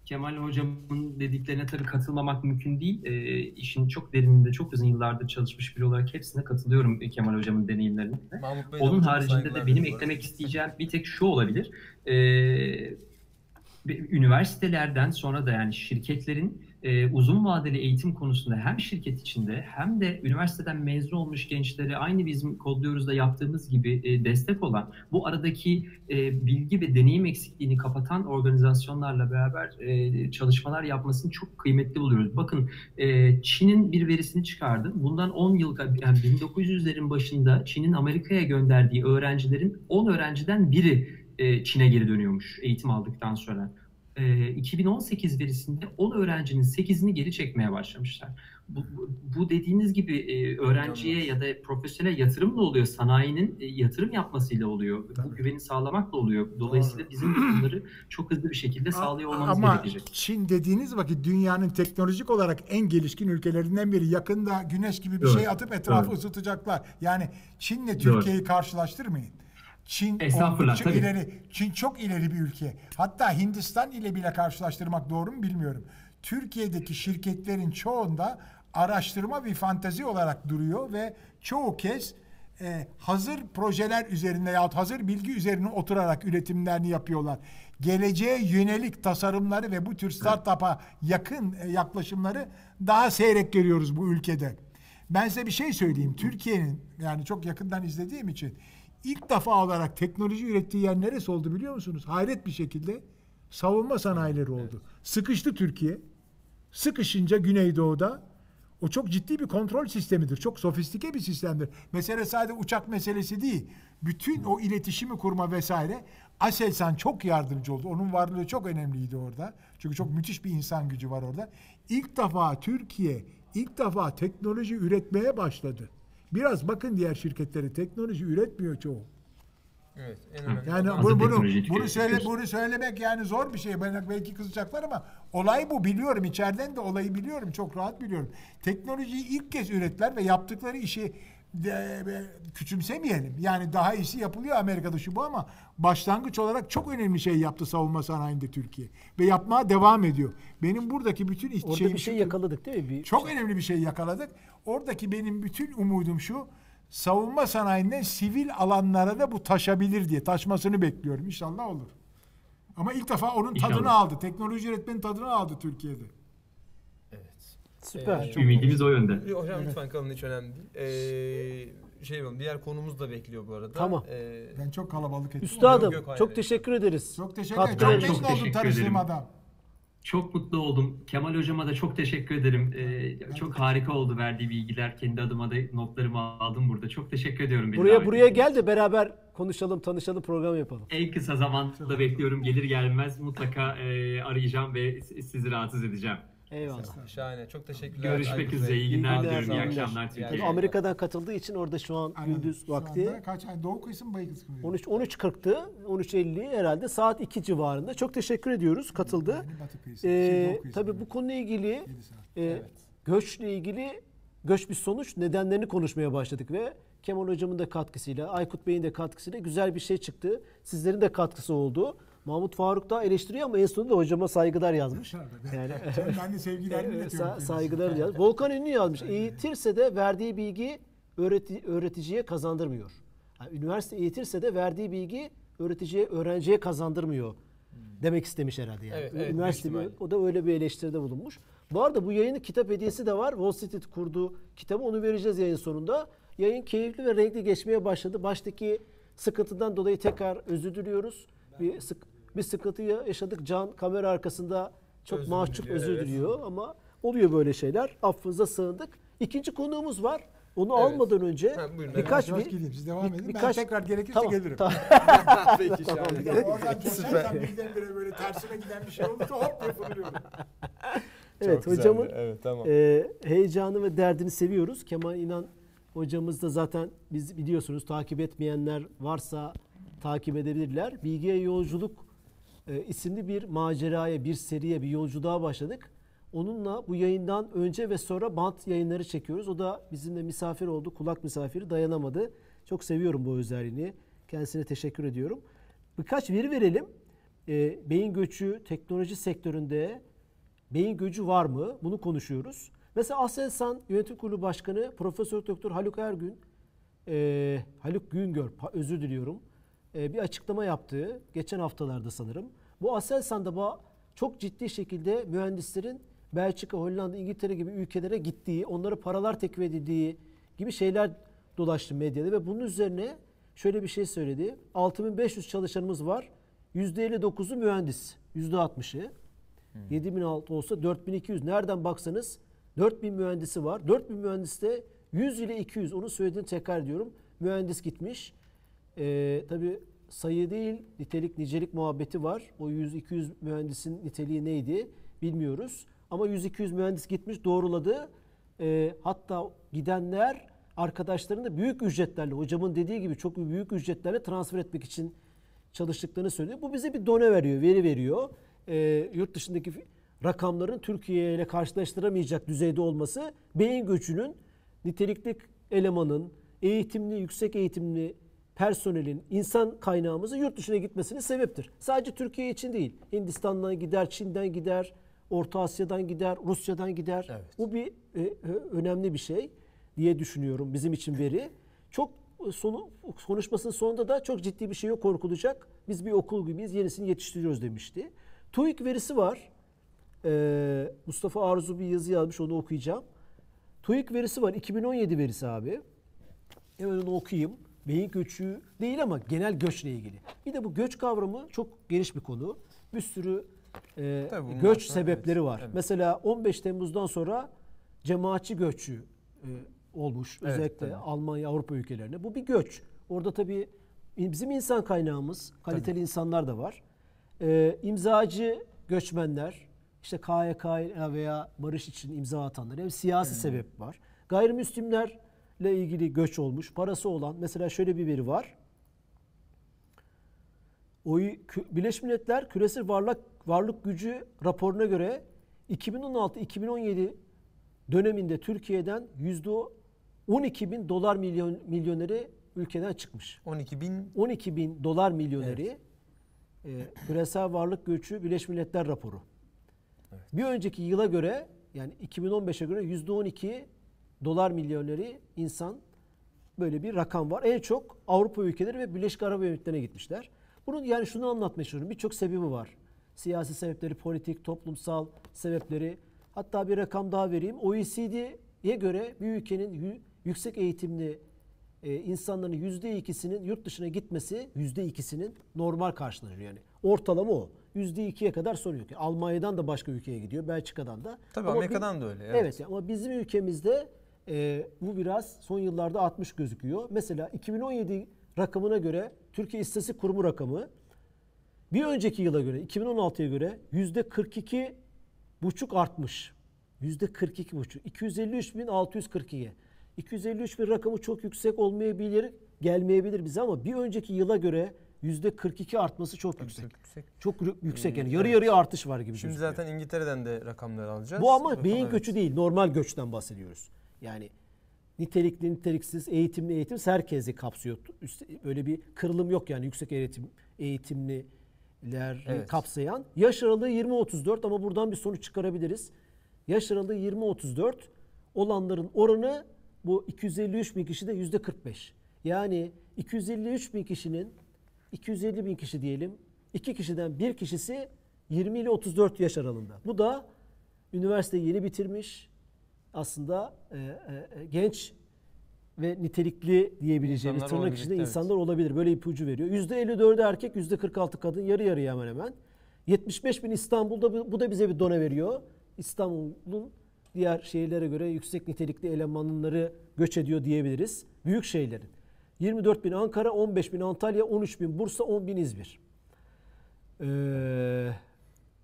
Kemal Hocam'ın dediklerine tabii katılmamak mümkün değil. E, işin çok derininde, çok uzun yıllardır çalışmış biri olarak hepsine katılıyorum Kemal Hocam'ın deneyimlerine. Onun haricinde de benim eklemek isteyeceğim bir tek şu olabilir. E, üniversitelerden sonra da yani şirketlerin e, uzun vadeli eğitim konusunda hem şirket içinde hem de üniversiteden mezun olmuş gençlere aynı bizim kodluyoruz da yaptığımız gibi e, destek olan bu aradaki e, bilgi ve deneyim eksikliğini kapatan organizasyonlarla beraber e, çalışmalar yapmasını çok kıymetli buluyoruz. Bakın e, Çin'in bir verisini çıkardım. Bundan 10 yıl yani 1900'lerin başında Çin'in Amerika'ya gönderdiği öğrencilerin 10 öğrenciden biri e, Çin'e geri dönüyormuş eğitim aldıktan sonra. E, 2018 verisinde 10 öğrencinin 8'ini geri çekmeye başlamışlar. Bu, bu, bu dediğiniz gibi e, öğrenciye ya da profesyonel yatırımla oluyor. Sanayinin e, yatırım yapmasıyla oluyor. Bu Tabii. güveni sağlamakla oluyor. Dolayısıyla bizim bunları çok hızlı bir şekilde sağlıyor olmamız Ama gerekecek. Çin dediğiniz vakit dünyanın teknolojik olarak en gelişkin ülkelerinden biri. Yakında güneş gibi bir Doğru. şey atıp etrafı Doğru. ısıtacaklar. Yani Çin'le Doğru. Türkiye'yi karşılaştırmayın. Çin Estağfurullah, oldukça tabii. ileri. Çin çok ileri bir ülke. Hatta Hindistan ile bile karşılaştırmak doğru mu bilmiyorum. Türkiye'deki şirketlerin çoğunda araştırma bir fantezi olarak duruyor ve çoğu kez e, hazır projeler üzerinde yahut hazır bilgi üzerine oturarak üretimlerini yapıyorlar. Geleceğe yönelik tasarımları ve bu tür startup'a yakın e, yaklaşımları daha seyrek görüyoruz bu ülkede. Ben size bir şey söyleyeyim. Türkiye'nin yani çok yakından izlediğim için ilk defa olarak teknoloji ürettiği yer neresi oldu biliyor musunuz? Hayret bir şekilde savunma sanayileri oldu. Sıkıştı Türkiye. Sıkışınca Güneydoğu'da o çok ciddi bir kontrol sistemidir. Çok sofistike bir sistemdir. Mesele sadece uçak meselesi değil. Bütün o iletişimi kurma vesaire Aselsan çok yardımcı oldu. Onun varlığı çok önemliydi orada. Çünkü çok müthiş bir insan gücü var orada. İlk defa Türkiye ilk defa teknoloji üretmeye başladı. Biraz bakın diğer şirketleri teknoloji üretmiyor çoğu. Evet, en önemli. Yani olan- bunu, bunu, bunu, söyle, bunu söylemek yani zor bir şey. Ben belki kızacaklar ama olay bu biliyorum. İçeriden de olayı biliyorum. Çok rahat biliyorum. Teknolojiyi ilk kez ürettiler ve yaptıkları işi de, de- küçümsemeyelim. Yani daha iyisi yapılıyor Amerika'da şu bu ama başlangıç olarak çok önemli şey yaptı savunma sanayinde Türkiye. Ve yapmaya devam ediyor. Benim buradaki bütün iş- Orada şeyim bir şey şu- yakaladık değil mi? Bir çok önemli bir şey yakaladık. Oradaki benim bütün umudum şu. Savunma sanayinden sivil alanlara da bu taşabilir diye. Taşmasını bekliyorum. İnşallah olur. Ama ilk defa onun tadını İnşallah. aldı. Teknoloji üretmenin tadını aldı Türkiye'de. Evet. Süper. Ee, Çok Ümidimiz o yönde. Hocam lütfen kalın hiç önemli değil. Ee, şey yapalım, diğer konumuz da bekliyor bu arada. Tamam. Ee, Ben çok kalabalık ettim. Üstadım Yok, yok, hayır, çok teşekkür ederiz. Çok teşekkür ederim. Çok çok oldum teşekkür ederim. adam. Çok mutlu oldum. Kemal hocama da çok teşekkür ederim. Ee, çok harika oldu verdiği bilgiler. Kendi adıma da notlarımı aldım burada. Çok teşekkür ediyorum. Buraya buraya ettiğiniz gel de beraber konuşalım, tanışalım, program yapalım. En kısa zamanda bekliyorum. Gelir gelmez mutlaka e, arayacağım ve sizi rahatsız edeceğim. Eyvallah. Şahane. Çok teşekkürler. Görüşmek üzere. İyi günler diliyorum. İyi akşamlar İyi Türkiye. Tabii akşamlar. Amerika'dan katıldığı için orada şu an Anladım. gündüz Şu vakti. anda kaç ay? Doğu kısmı bayı kısmı. 13 13.40'tı. 13.50 herhalde saat 2 civarında. Çok teşekkür ediyoruz. Katıldı. Yani batı kıyısı, Ee, şey, kıyısı. tabii bu konuyla ilgili e, göçle ilgili göç bir sonuç nedenlerini konuşmaya başladık ve Kemal hocamın da katkısıyla, Aykut Bey'in de katkısıyla güzel bir şey çıktı. Sizlerin de katkısı oldu. Mahmut Faruk da eleştiriyor ama en sonunda hocama saygılar yazmış. Yani Ben de sevgilerimi Sa- iletiyorum. saygılar yazmış. Volkan Ünlü yazmış. Eğitirse de verdiği bilgi öğreti- öğreticiye kazandırmıyor. Yani üniversite eğitirse de verdiği bilgi öğreticiye, öğrenciye kazandırmıyor. Demek istemiş herhalde yani. Evet, evet, Üniversite ihtimalle. o da öyle bir eleştiride bulunmuş. Bu arada bu yayının kitap hediyesi de var. Wall Street kurduğu kitabı onu vereceğiz yayın sonunda. Yayın keyifli ve renkli geçmeye başladı. Baştaki sıkıntıdan dolayı tekrar özür diliyoruz. Bir sık bir sıkıntı yaşadık. Can kamera arkasında çok Özür mahcup diliyor, özür evet. diliyor ama oluyor böyle şeyler. Affınıza sığındık. İkinci konuğumuz var. Onu Evet. almadan önce Ha, buyurun, birkaç bir gideyim. Siz devam bir- edin. birkaç- ben tekrar gerekirse tamam, gelirim. tamam. Peki şahane. Oradan geçersem birdenbire böyle tersine giden bir şey olursa hop diye fırlıyorum. Evet Çok hocamın güzeldi. Evet tamam. Ee, heyecanı ve derdini seviyoruz. Kemal İnan hocamız da zaten biz biliyorsunuz takip etmeyenler varsa takip edebilirler. Bilgiye Yolculuk e, isimli bir maceraya, bir seriye, bir yolculuğa başladık. Onunla bu yayından önce ve sonra bant yayınları çekiyoruz. O da bizimle misafir oldu, kulak misafiri dayanamadı. Çok seviyorum bu özelliğini. Kendisine teşekkür ediyorum. Birkaç veri verelim. Ee, beyin göçü teknoloji sektöründe beyin göçü var mı? Bunu konuşuyoruz. Mesela Aselsan Yönetim Kurulu Başkanı Profesör Doktor Haluk Ergün, e, Haluk Güngör, özür diliyorum, e, bir açıklama yaptı. Geçen haftalarda sanırım. Bu Aselsan'da ba- çok ciddi şekilde mühendislerin Belçika, Hollanda, İngiltere gibi ülkelere gittiği, onlara paralar teklif edildiği gibi şeyler dolaştı medyada ve bunun üzerine şöyle bir şey söyledi. 6500 çalışanımız var. %59'u mühendis. %60'ı. 7006 olsa 4200. Nereden baksanız 4000 mühendisi var. 4000 mühendiste 100 ile 200 onu söylediğini tekrar ediyorum. Mühendis gitmiş. Ee, tabii sayı değil nitelik nicelik muhabbeti var. O 100-200 mühendisin niteliği neydi bilmiyoruz. Ama 100-200 mühendis gitmiş doğruladı. Ee, hatta gidenler arkadaşlarını da büyük ücretlerle hocamın dediği gibi çok büyük ücretlerle transfer etmek için çalıştıklarını söylüyor. Bu bize bir done veriyor, veri veriyor. Ee, yurt dışındaki rakamların Türkiye ile karşılaştıramayacak düzeyde olması beyin göçünün nitelikli elemanın, eğitimli, yüksek eğitimli personelin, insan kaynağımızın yurt dışına gitmesine sebeptir. Sadece Türkiye için değil. Hindistan'dan gider, Çin'den gider, Orta Asya'dan gider, Rusya'dan gider. Evet. Bu bir e, e, önemli bir şey diye düşünüyorum bizim için veri. Çok e, sonu konuşmasının sonunda da çok ciddi bir şey yok korkulacak. Biz bir okul gibiyiz, yenisini yetiştiriyoruz demişti. TÜİK verisi var. Ee, Mustafa Arzu bir yazı yazmış onu okuyacağım. TÜİK verisi var. 2017 verisi abi. Hemen onu okuyayım. Beyin göçü değil ama genel göçle ilgili. Bir de bu göç kavramı çok geniş bir konu. Bir sürü e, Tabii göç sebepleri evet, var. evet. Mesela 15 Temmuz'dan sonra cemaatçi göçü e, olmuş. Evet, Özellikle tabii. Almanya, Avrupa ülkelerine. Bu bir göç. Orada tabii bizim insan kaynağımız, kaliteli insanlar da var. E, imzacı göçmenler, işte KYK veya barış için imza atanlar, hem siyasi sebep var. Gayrimüslimlerle ilgili göç olmuş, parası olan. Mesela şöyle bir veri var. O Birleşmiş Milletler Küresel Varlık Varlık Gücü raporuna göre 2016-2017 döneminde Türkiye'den yüzde 12 bin dolar milyon milyoneri ülkeden çıkmış. 12 bin 12 bin dolar milyoneri e, küresel varlık göçü Birleşmiş Milletler raporu. Bir önceki yıla göre yani 2015'e göre yüzde 12 dolar milyoneri insan böyle bir rakam var. En çok Avrupa ülkeleri ve Birleşik Arap Emirlikleri'ne gitmişler. Bunun yani şunu anlatmaya çalışıyorum. Birçok sebebi var. Siyasi sebepleri, politik, toplumsal sebepleri. Hatta bir rakam daha vereyim. OECD'ye göre bir ülkenin yü- yüksek eğitimli e, insanların yüzde ikisinin yurt dışına gitmesi yüzde ikisinin normal karşılanıyor yani. Ortalama o. Yüzde ikiye kadar yok. Yani Almanya'dan da başka ülkeye gidiyor. Belçika'dan da. Tabii Ama Amerika'dan bir- da öyle. Evet. ama bizim ülkemizde e, bu biraz son yıllarda artmış gözüküyor. Mesela 2017 rakamına göre Türkiye İstatistik Kurumu rakamı bir önceki yıla göre 2016'ya göre yüzde 42 buçuk artmış. Yüzde 42 buçuk. 253.642. 253 bin rakamı çok yüksek olmayabilir, gelmeyebilir bize ama bir önceki yıla göre yüzde 42 artması çok yüksek. Yüksek, yüksek. Çok yü- yüksek yani Ee, yarı evet. yarıya artış var gibi Şimdi gözüküyor. zaten İngiltere'den de rakamları alacağız. Bu ama beyin göçü değil, normal göçten bahsediyoruz. Yani nitelikli, niteliksiz, eğitimli, eğitimsiz herkesi kapsıyor. Üst- Öyle bir kırılım yok yani yüksek eğitim eğitimliler Evet. kapsayan. Yaş aralığı 20-34 ama buradan bir sonuç çıkarabiliriz. Yaş aralığı 20-34 olanların oranı bu 253 bin kişide yüzde 45. Yani 253 bin kişinin 250 bin kişi diyelim. iki kişiden bir kişisi 20 ile 34 yaş aralığında. Bu da üniversiteyi yeni bitirmiş aslında e, e, e, genç ve nitelikli diyebileceğimiz İnsanlar tırnak içinde evet. insanlar olabilir. Böyle ipucu veriyor. %54'ü erkek, %46 kadın, yarı yarıya hemen hemen. 75 bin İstanbul'da bu- da bize bir done veriyor. İstanbul'un diğer şehirlere göre yüksek nitelikli elemanları göç ediyor diyebiliriz. Büyük şehirlerin. 24 bin Ankara, 15 bin Antalya, 13 bin Bursa, 10 bin İzmir. Ee,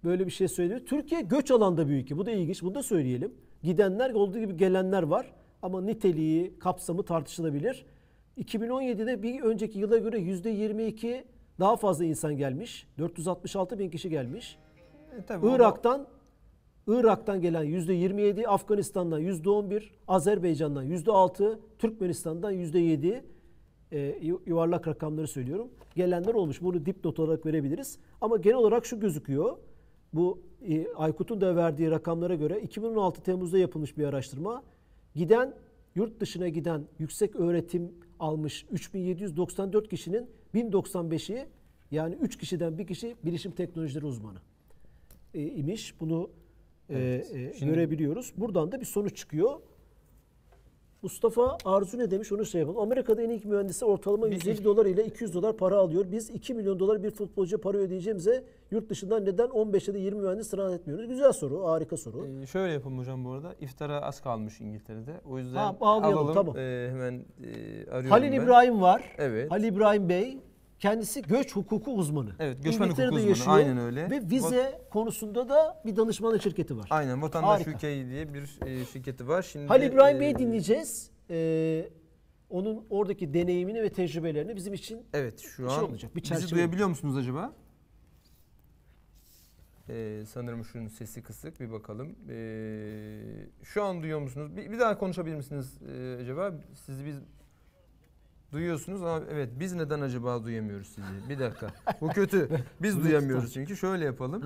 böyle bir şey söylüyor. Türkiye göç alanda ülke. Bu da ilginç. Bunu da söyleyelim. Gidenler olduğu gibi gelenler var. Ama niteliği, kapsamı tartışılabilir. 2017'de bir önceki yıla göre %22 daha fazla insan gelmiş. 466 bin kişi gelmiş. E, tabii o da- Irak'tan Irak'tan gelen %27, Afganistan'dan %11, Azerbaycan'dan %6, Türkmenistan'dan %7 e, yu- yuvarlak rakamları söylüyorum. Gelenler olmuş. Bunu dipnot olarak verebiliriz. Ama genel olarak şu gözüküyor. Bu Aykut'un da verdiği rakamlara göre 2016 Temmuz'da yapılmış bir araştırma. Giden yurt dışına giden yüksek öğretim almış 3794 kişinin 1095'i yani 3 kişiden bir kişi bilişim teknolojileri uzmanı e, imiş. Bunu Evet. e, Şimdi- görebiliyoruz. Buradan da bir sonuç çıkıyor. Mustafa Arzu ne demiş onu şey yapalım. Amerika'da en iyi mühendisi ortalama Bir- 150 dolar ile 200 dolar para alıyor. Biz 2 milyon dolar bir futbolcuya para ödeyeceğimize yurt dışından neden 15 ya da 20 mühendis sınav etmiyoruz? Güzel soru, harika soru. Ee, şöyle yapalım hocam bu arada. İftara az kalmış İngiltere'de. O yüzden Ha, alalım. tamam. Ee, hemen e, arıyorum Halil ben. İbrahim var. Evet. Halil İbrahim Bey kendisi göç hukuku uzmanı. Evet, göçmen hukuku uzmanı. yaşıyor Aynen öyle. Ve vize konusunda da bir danışmanlık şirketi var. Aynen Vatandaş Harika. UK diye bir e, şirketi var. Şimdi Halil İbrahim e, Bey'i dinleyeceğiz. Ee, onun oradaki deneyimini ve tecrübelerini bizim için Evet şu şey an olacak, bir bizi çerçeve duyabiliyor musunuz acaba? Ee, sanırım şunun sesi kısık bir bakalım. Ee, şu an duyuyor musunuz? Bir, bir daha konuşabilir misiniz e, acaba? Sizi biz duyuyorsunuz ama evet biz neden acaba duyamıyoruz sizi? Bir dakika. Bu kötü. Biz duyamıyoruz çünkü. Şöyle yapalım.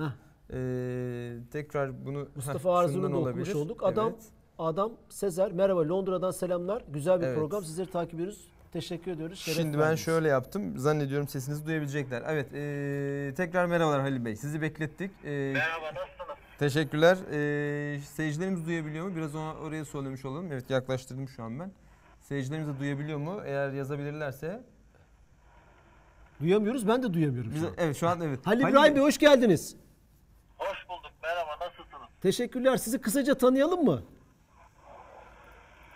Ee, tekrar bunu Mustafa Heh, Arzu'nu şundan da okumuş olduk. Adam Evet. Adam Sezer merhaba Londra'dan selamlar. Güzel bir Evet. program. Sizleri takip ediyoruz. Teşekkür ediyoruz. Şeref Şimdi ben şöyle yaptım. Zannediyorum sesinizi duyabilecekler. Evet, eee, tekrar merhabalar Halil Bey. Sizi beklettik. Merhaba, nasılsınız? Teşekkürler. Eee seyircilerimiz duyabiliyor mu? Biraz ona, oraya söylemiş olalım. Evet, yaklaştırdım şu an ben. Seyircilerimiz de duyabiliyor mu? Eğer yazabilirlerse. Duyamıyoruz. Ben de duyamıyorum. şu Bize, an. evet, şu an evet. Halil İbrahim Bey hoş geldiniz. Hoş bulduk. Merhaba, nasılsınız? Teşekkürler. Sizi kısaca tanıyalım mı?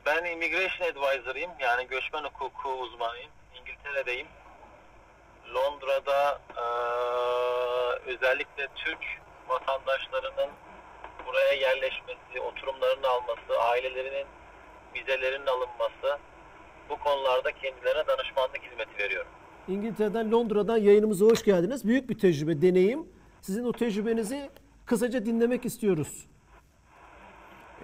Ben Immigration Advisor'ıyım. Yani göçmen hukuku uzmanıyım. İngiltere'deyim. Londra'da eee, özellikle Türk vatandaşlarının buraya yerleşmesi, oturumlarını alması, ailelerinin vizelerinin alınması bu konularda kendilerine danışmanlık hizmeti veriyorum. İngiltere'den Londra'dan yayınımıza hoş geldiniz. Büyük bir tecrübe, deneyim. Sizin o tecrübenizi kısaca dinlemek istiyoruz.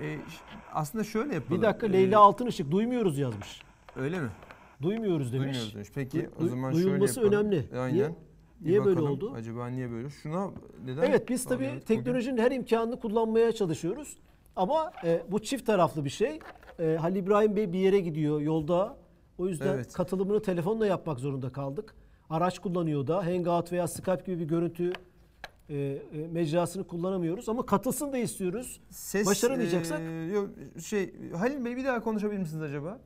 Eee, ş- aslında şöyle yapalım. Bir dakika Eee, Leyla Altınışık duymuyoruz yazmış. Öyle mi? Duymuyoruz demiş. Duymuyoruz demiş. Peki Du- o zaman duyulması şöyle yapalım. önemli. Aynen. Niye- Bir niye böyle oldu? Acaba niye böyle? Şuna neden? Evet biz tabii evet, bugün- teknolojinin her imkanını kullanmaya çalışıyoruz. Ama e, bu çift taraflı bir şey. E, Halil İbrahim Bey bir yere gidiyor yolda. O yüzden Evet. katılımını telefonla yapmak zorunda kaldık. Araç kullanıyor da Hangout veya Skype gibi bir görüntü e, e, mecrasını kullanamıyoruz. Ama katılsın da istiyoruz. Ses, Başaramayacaksak? eee, yok, şey Halil Bey bir daha konuşabilir misiniz acaba?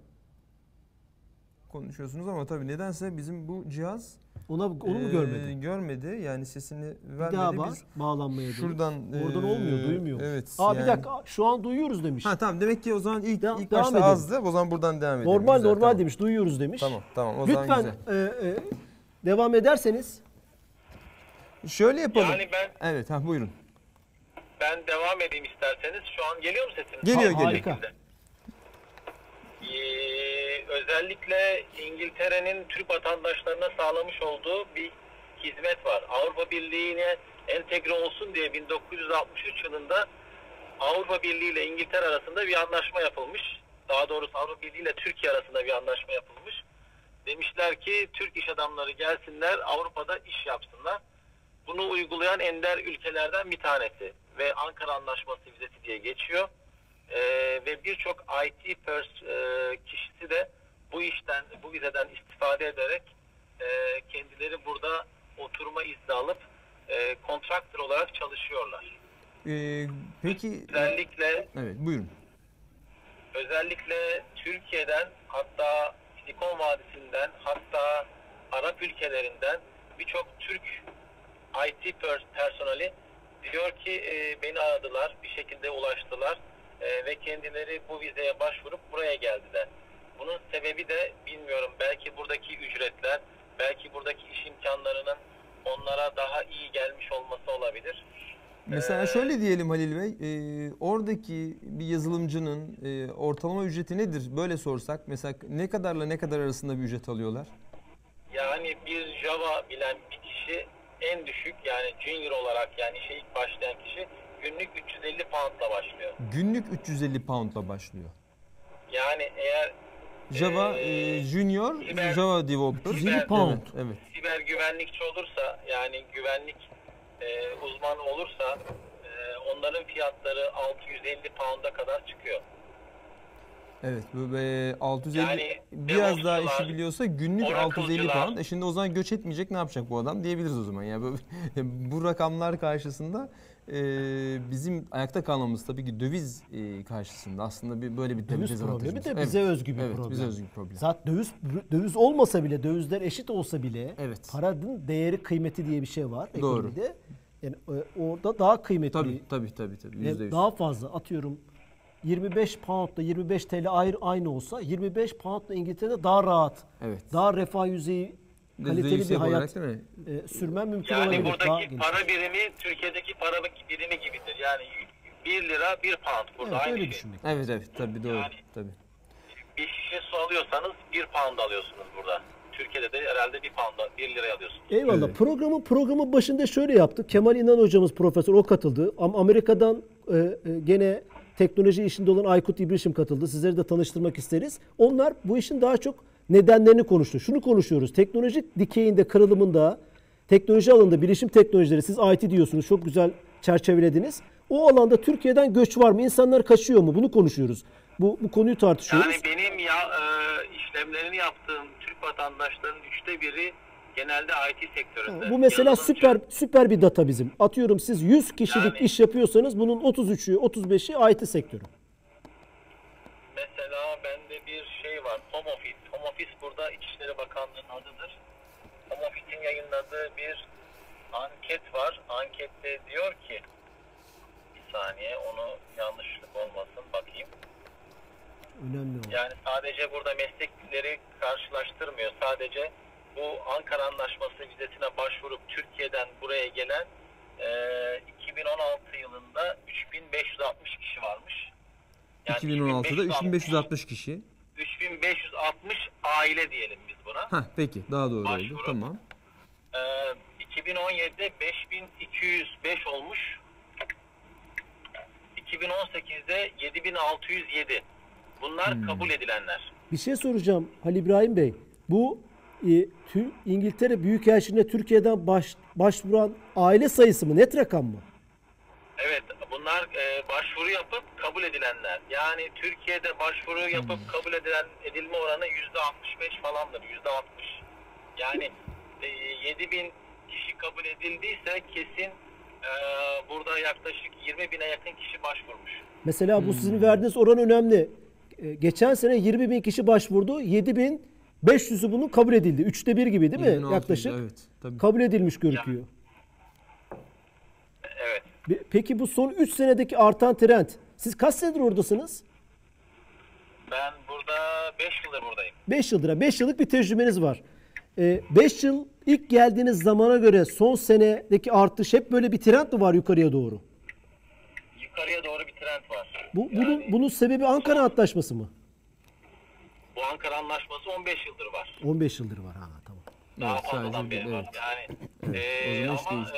Konuşuyorsunuz ama tabii nedense bizim bu cihaz Ona onu mu görmedi? Görmedi. Yani sesini Bir vermedi. daha var. Biz Bağlanmaya şuradan Oradan eee, olmuyor, duymuyor. Evet. Aa bir yani- dakika şu an duyuyoruz demiş. Ha tamam demek ki o zaman ilk Devam- ilk devam başta edelim. azdı. O zaman buradan devam edelim. normal Güzel, normal tamam. demiş. Duyuyoruz demiş. Tamam tamam o zaman Lütfen güzel. e, e, devam ederseniz. Şöyle yapalım. Yani ben Evet ha buyurun. ben devam edeyim isterseniz. Şu an geliyor mu sesim? Geliyor, Ha- geliyor. Harika. Ee, özellikle İngiltere'nin Türk vatandaşlarına sağlamış olduğu bir hizmet var. Avrupa Birliği'ne entegre olsun diye 1963 yılında Avrupa Birliği ile İngiltere arasında bir anlaşma yapılmış. Daha doğrusu Avrupa Birliği ile Türkiye arasında bir anlaşma yapılmış. Demişler ki Türk iş adamları gelsinler Avrupa'da iş yapsınlar. Bunu uygulayan ender ülkelerden bir tanesi ve Ankara Anlaşması vizesi diye geçiyor. Ee, ve birçok IT pers e, kişisi de bu işten, bu vizeden istifade ederek e, kendileri burada oturma izni alıp e, kontraktör olarak çalışıyorlar. Ee, peki Özellikle evet buyurun. özellikle Türkiye'den hatta Silikon Vadisi'nden hatta Arap ülkelerinden birçok Türk IT pers- personeli diyor ki e, beni aradılar bir şekilde ulaştılar e, ve kendileri bu vizeye başvurup buraya geldiler. Bunun sebebi de bilmiyorum belki buradaki ücretler belki buradaki iş imkanlarının onlara daha iyi gelmiş olması olabilir. Mesela Ee, şöyle diyelim Halil Bey, e, oradaki bir yazılımcının e, ortalama ücreti nedir? Böyle sorsak mesela ne kadarla ne kadar arasında bir ücret alıyorlar? Yani bir Java bilen bir kişi en düşük yani junior olarak yani işe ilk başlayan kişi günlük 350 poundla başlıyor. Günlük 350 poundla başlıyor. Yani eğer Java Ee, e, Junior, siber- Java Developer. 350 pound. Evet, evet. siber güvenlikçi olursa yani güvenlik e, uzmanı olursa e, onların fiyatları 650 pound'a kadar çıkıyor. Evet, bu ve 650 Yani biraz daha işi biliyorsa günlük 650 Oracle'cılar- pound. E şimdi o zaman göç etmeyecek ne yapacak bu adam diyebiliriz o zaman. Yani bu, bu rakamlar karşısında e, bizim ayakta kalmamız tabii ki döviz e, karşısında aslında bir böyle bir Döviz problemi de bize Evet, özgü bir evet, problem. bize özgü bir problem. Zaten döviz döviz olmasa bile dövizler eşit olsa bile Evet. paranın değeri kıymeti diye bir şey var Doğru. ekonomide. Yani e, orada daha kıymetli. Tabii tabii tabii tabii. ve Yüzde yüz. daha fazla atıyorum 25 poundla 25 TL ayrı aynı olsa 25 poundla İngiltere'de daha rahat, Evet. daha refah yüzeyi kaliteli bir hayat olarak değil mi? e, sürmen mümkün Yani olabilir. Daha buradaki para birimi Türkiye'deki para birimi gibidir. Yani 1 lira 1 pound burada Evet, aynı öyle şey. düşünmek. Evet evet tabii doğru. Yani- Tabii. Bir şişe su alıyorsanız 1 pound alıyorsunuz burada. Türkiye'de de herhalde 1 pound 1 liraya alıyorsunuz. Eyvallah. Evet. Programın programın başında şöyle yaptık. Kemal İnan hocamız profesör o katıldı. Ama Amerika'dan e, e, gene teknoloji işinde olan Aykut İbrişim katıldı. Sizleri de tanıştırmak isteriz. Onlar bu işin daha çok nedenlerini konuştu. Şunu konuşuyoruz. Teknolojik dikeyinde, kırılımında, teknoloji alanında bilişim teknolojileri siz IT diyorsunuz. Çok güzel çerçevelediniz. O alanda Türkiye'den göç var mı? İnsanlar kaçıyor mu? Bunu konuşuyoruz. Bu, bu konuyu tartışıyoruz. Yani benim ya e, işlemlerini yaptığım Türk vatandaşlarının üçte biri genelde IT sektöründe. Bu mesela Yazılımcı. süper süper bir data bizim. Atıyorum siz 100 kişilik Yani- iş yapıyorsanız bunun 33'ü 35'i IT sektörü. Mesela bende bir şey var. Home Office. Home Office burada Bakanlığı'nın adıdır. Home Office'in yayınladığı bir anket var. Ankette diyor ki bir saniye onu yanlışlık olmasın bakayım. Önemli o. Yani sadece burada meslekleri karşılaştırmıyor. Sadece bu Ankara Anlaşması vizesine başvurup Türkiye'den buraya gelen e, 2016 yılında 3560 kişi varmış. Yani 2016'da 3560 kişi. 3560 aile diyelim biz buna. Hah peki daha doğru oldu. Başvuru. Tamam. Ee, 2017'de 5205 olmuş. 2018'de 7607. Bunlar Hmm. kabul edilenler. Bir şey soracağım Halil İbrahim Bey. Bu e, Tü- İngiltere Büyükelçiliğine Türkiye'den baş, başvuran aile sayısı mı? Net rakam mı? Evet, bunlar e, başvuru yapıp kabul edilenler. Yani Türkiye'de başvuru yapıp kabul edilen edilme oranı yüzde 65 falandır, yüzde 60. Yani e, 7000 kişi kabul edildiyse kesin e, burada yaklaşık 20 bine yakın kişi başvurmuş. Mesela bu sizin verdiğiniz oran önemli. E, geçen sene 20 bin kişi başvurdu. 7 bin 500'ü bunun kabul edildi. Üçte bir gibi değil mi 2600, yaklaşık? Evet. Tabii. Kabul edilmiş gözüküyor. Evet. Peki bu son 3 senedeki artan trend. Siz kaç senedir oradasınız? Ben burada 5 yıldır buradayım. 5 yıldır. 5 yıllık bir tecrübeniz var. 5 yıl ilk geldiğiniz zamana göre son senedeki artış hep böyle bir trend mi var yukarıya doğru? Yukarıya doğru bir trend var. Bu, bunun, Yani bunun sebebi Ankara Antlaşması mı? bu Ankara Anlaşması 15 yıldır var. 15 yıldır var. Ha, tamam. Daha Evet, fazladan beri bir- var. evet. Yani Evet, eee, o zaman hiç ama.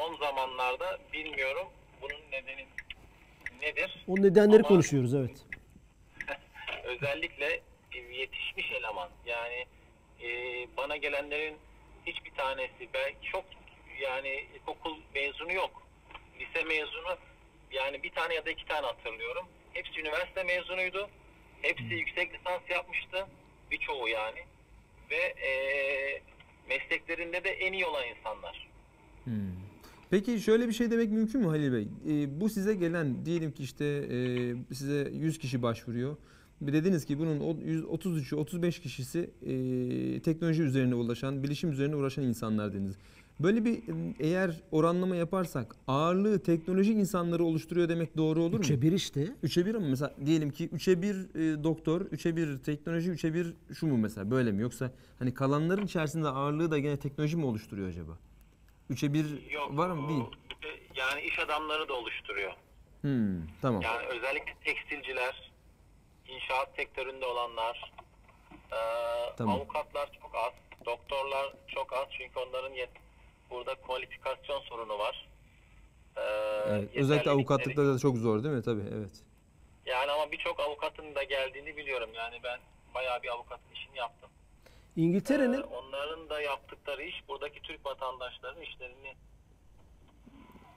Son zamanlarda bilmiyorum bunun nedeni nedir? O nedenleri Ama- konuşuyoruz evet. Özellikle yetişmiş eleman yani eee, bana gelenlerin hiçbir tanesi belki çok yani ilkokul mezunu yok. Lise mezunu yani bir tane ya da iki tane hatırlıyorum. Hepsi üniversite mezunuydu. Hepsi yüksek lisans yapmıştı. Birçoğu yani. Ve eee, mesleklerinde de en iyi olan insanlar. Peki şöyle bir şey demek mümkün mü Halil Bey? Ee, bu size gelen diyelim ki işte e, size 100 kişi başvuruyor. Bir Dediniz ki bunun o 133'ü 35 kişisi e, teknoloji üzerine ulaşan, bilişim üzerine uğraşan insanlar dediniz. Böyle bir e, eğer oranlama yaparsak ağırlığı teknoloji insanları oluşturuyor demek doğru olur mu? Üçe bir işte. 3'e 1 ama mesela diyelim ki 3'e 1 e, doktor, 3'e 1 teknoloji, 3'e 1 şu mu mesela böyle mi? Yoksa hani kalanların içerisinde ağırlığı da gene teknoloji mi oluşturuyor acaba? 3'e 1 Yok. var mı? Değil. Yani iş adamları da oluşturuyor. Hmm, tamam. Yani özellikle tekstilciler, inşaat sektöründe olanlar, eee, Tamam. avukatlar çok az, doktorlar çok az çünkü onların yet burada kualifikasyon sorunu var. Eee, Evet, özellikle avukatlıkta da çok zor değil mi? Tabii evet. Yani ama birçok avukatın da geldiğini biliyorum. Yani ben bayağı bir avukatın işini yaptım. İngiltere'nin Eee, onların da yaptıkları iş buradaki Türk vatandaşlarının işlerini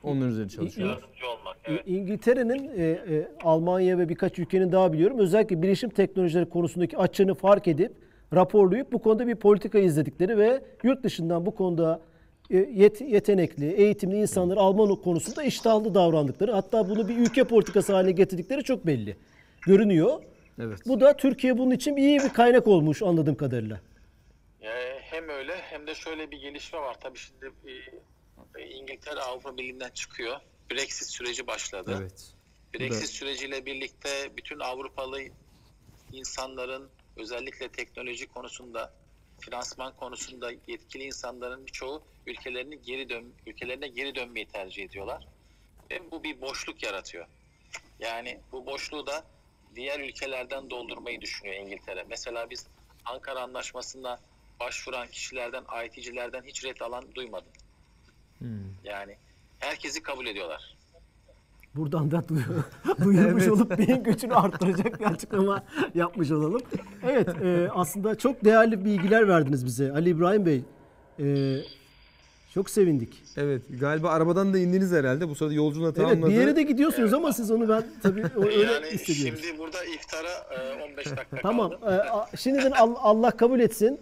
Onların üzerine çalışıyor. yardımcı olmak. Evet. İngiltere'nin e, e, Almanya ve birkaç ülkenin daha biliyorum özellikle bilişim teknolojileri konusundaki açığını fark edip raporlayıp bu konuda bir politika izledikleri ve yurt dışından bu konuda e, yet- yetenekli, eğitimli insanları Alman konusunda iştahlı davrandıkları hatta bunu bir ülke politikası haline getirdikleri çok belli. Görünüyor. Evet. Bu da Türkiye bunun için iyi bir kaynak olmuş anladığım kadarıyla. Ee, hem öyle hem de şöyle bir gelişme var. Tabii şimdi e, İngiltere Avrupa Birliği'nden çıkıyor. Brexit süreci başladı. Evet. Brexit süreciyle birlikte bütün Avrupalı insanların özellikle teknoloji konusunda, finansman konusunda yetkili insanların birçoğu ülkelerini geri dön ülkelerine geri dönmeyi tercih ediyorlar. Ve bu bir boşluk yaratıyor. Yani bu boşluğu da diğer ülkelerden doldurmayı düşünüyor İngiltere. Mesela biz Ankara Anlaşması'na başvuran kişilerden, IT'cilerden hiç ret alan duymadım. Yani herkesi kabul ediyorlar. Buradan da duyu- duyurmuş olup beyin göçünü arttıracak bir açıklama yapmış olalım. Evet e, aslında çok değerli bilgiler verdiniz bize Ali İbrahim Bey. E, çok sevindik. Evet. Galiba arabadan da indiniz herhalde. Bu sırada yolculuğuna Evet tamamladı. bir yere de gidiyorsunuz ama siz onu ben tabii öyle yani hissediyorum. şimdi burada iftara e, 15 dakika Tamam. kaldı. e, a- şimdiden Al- Allah kabul etsin.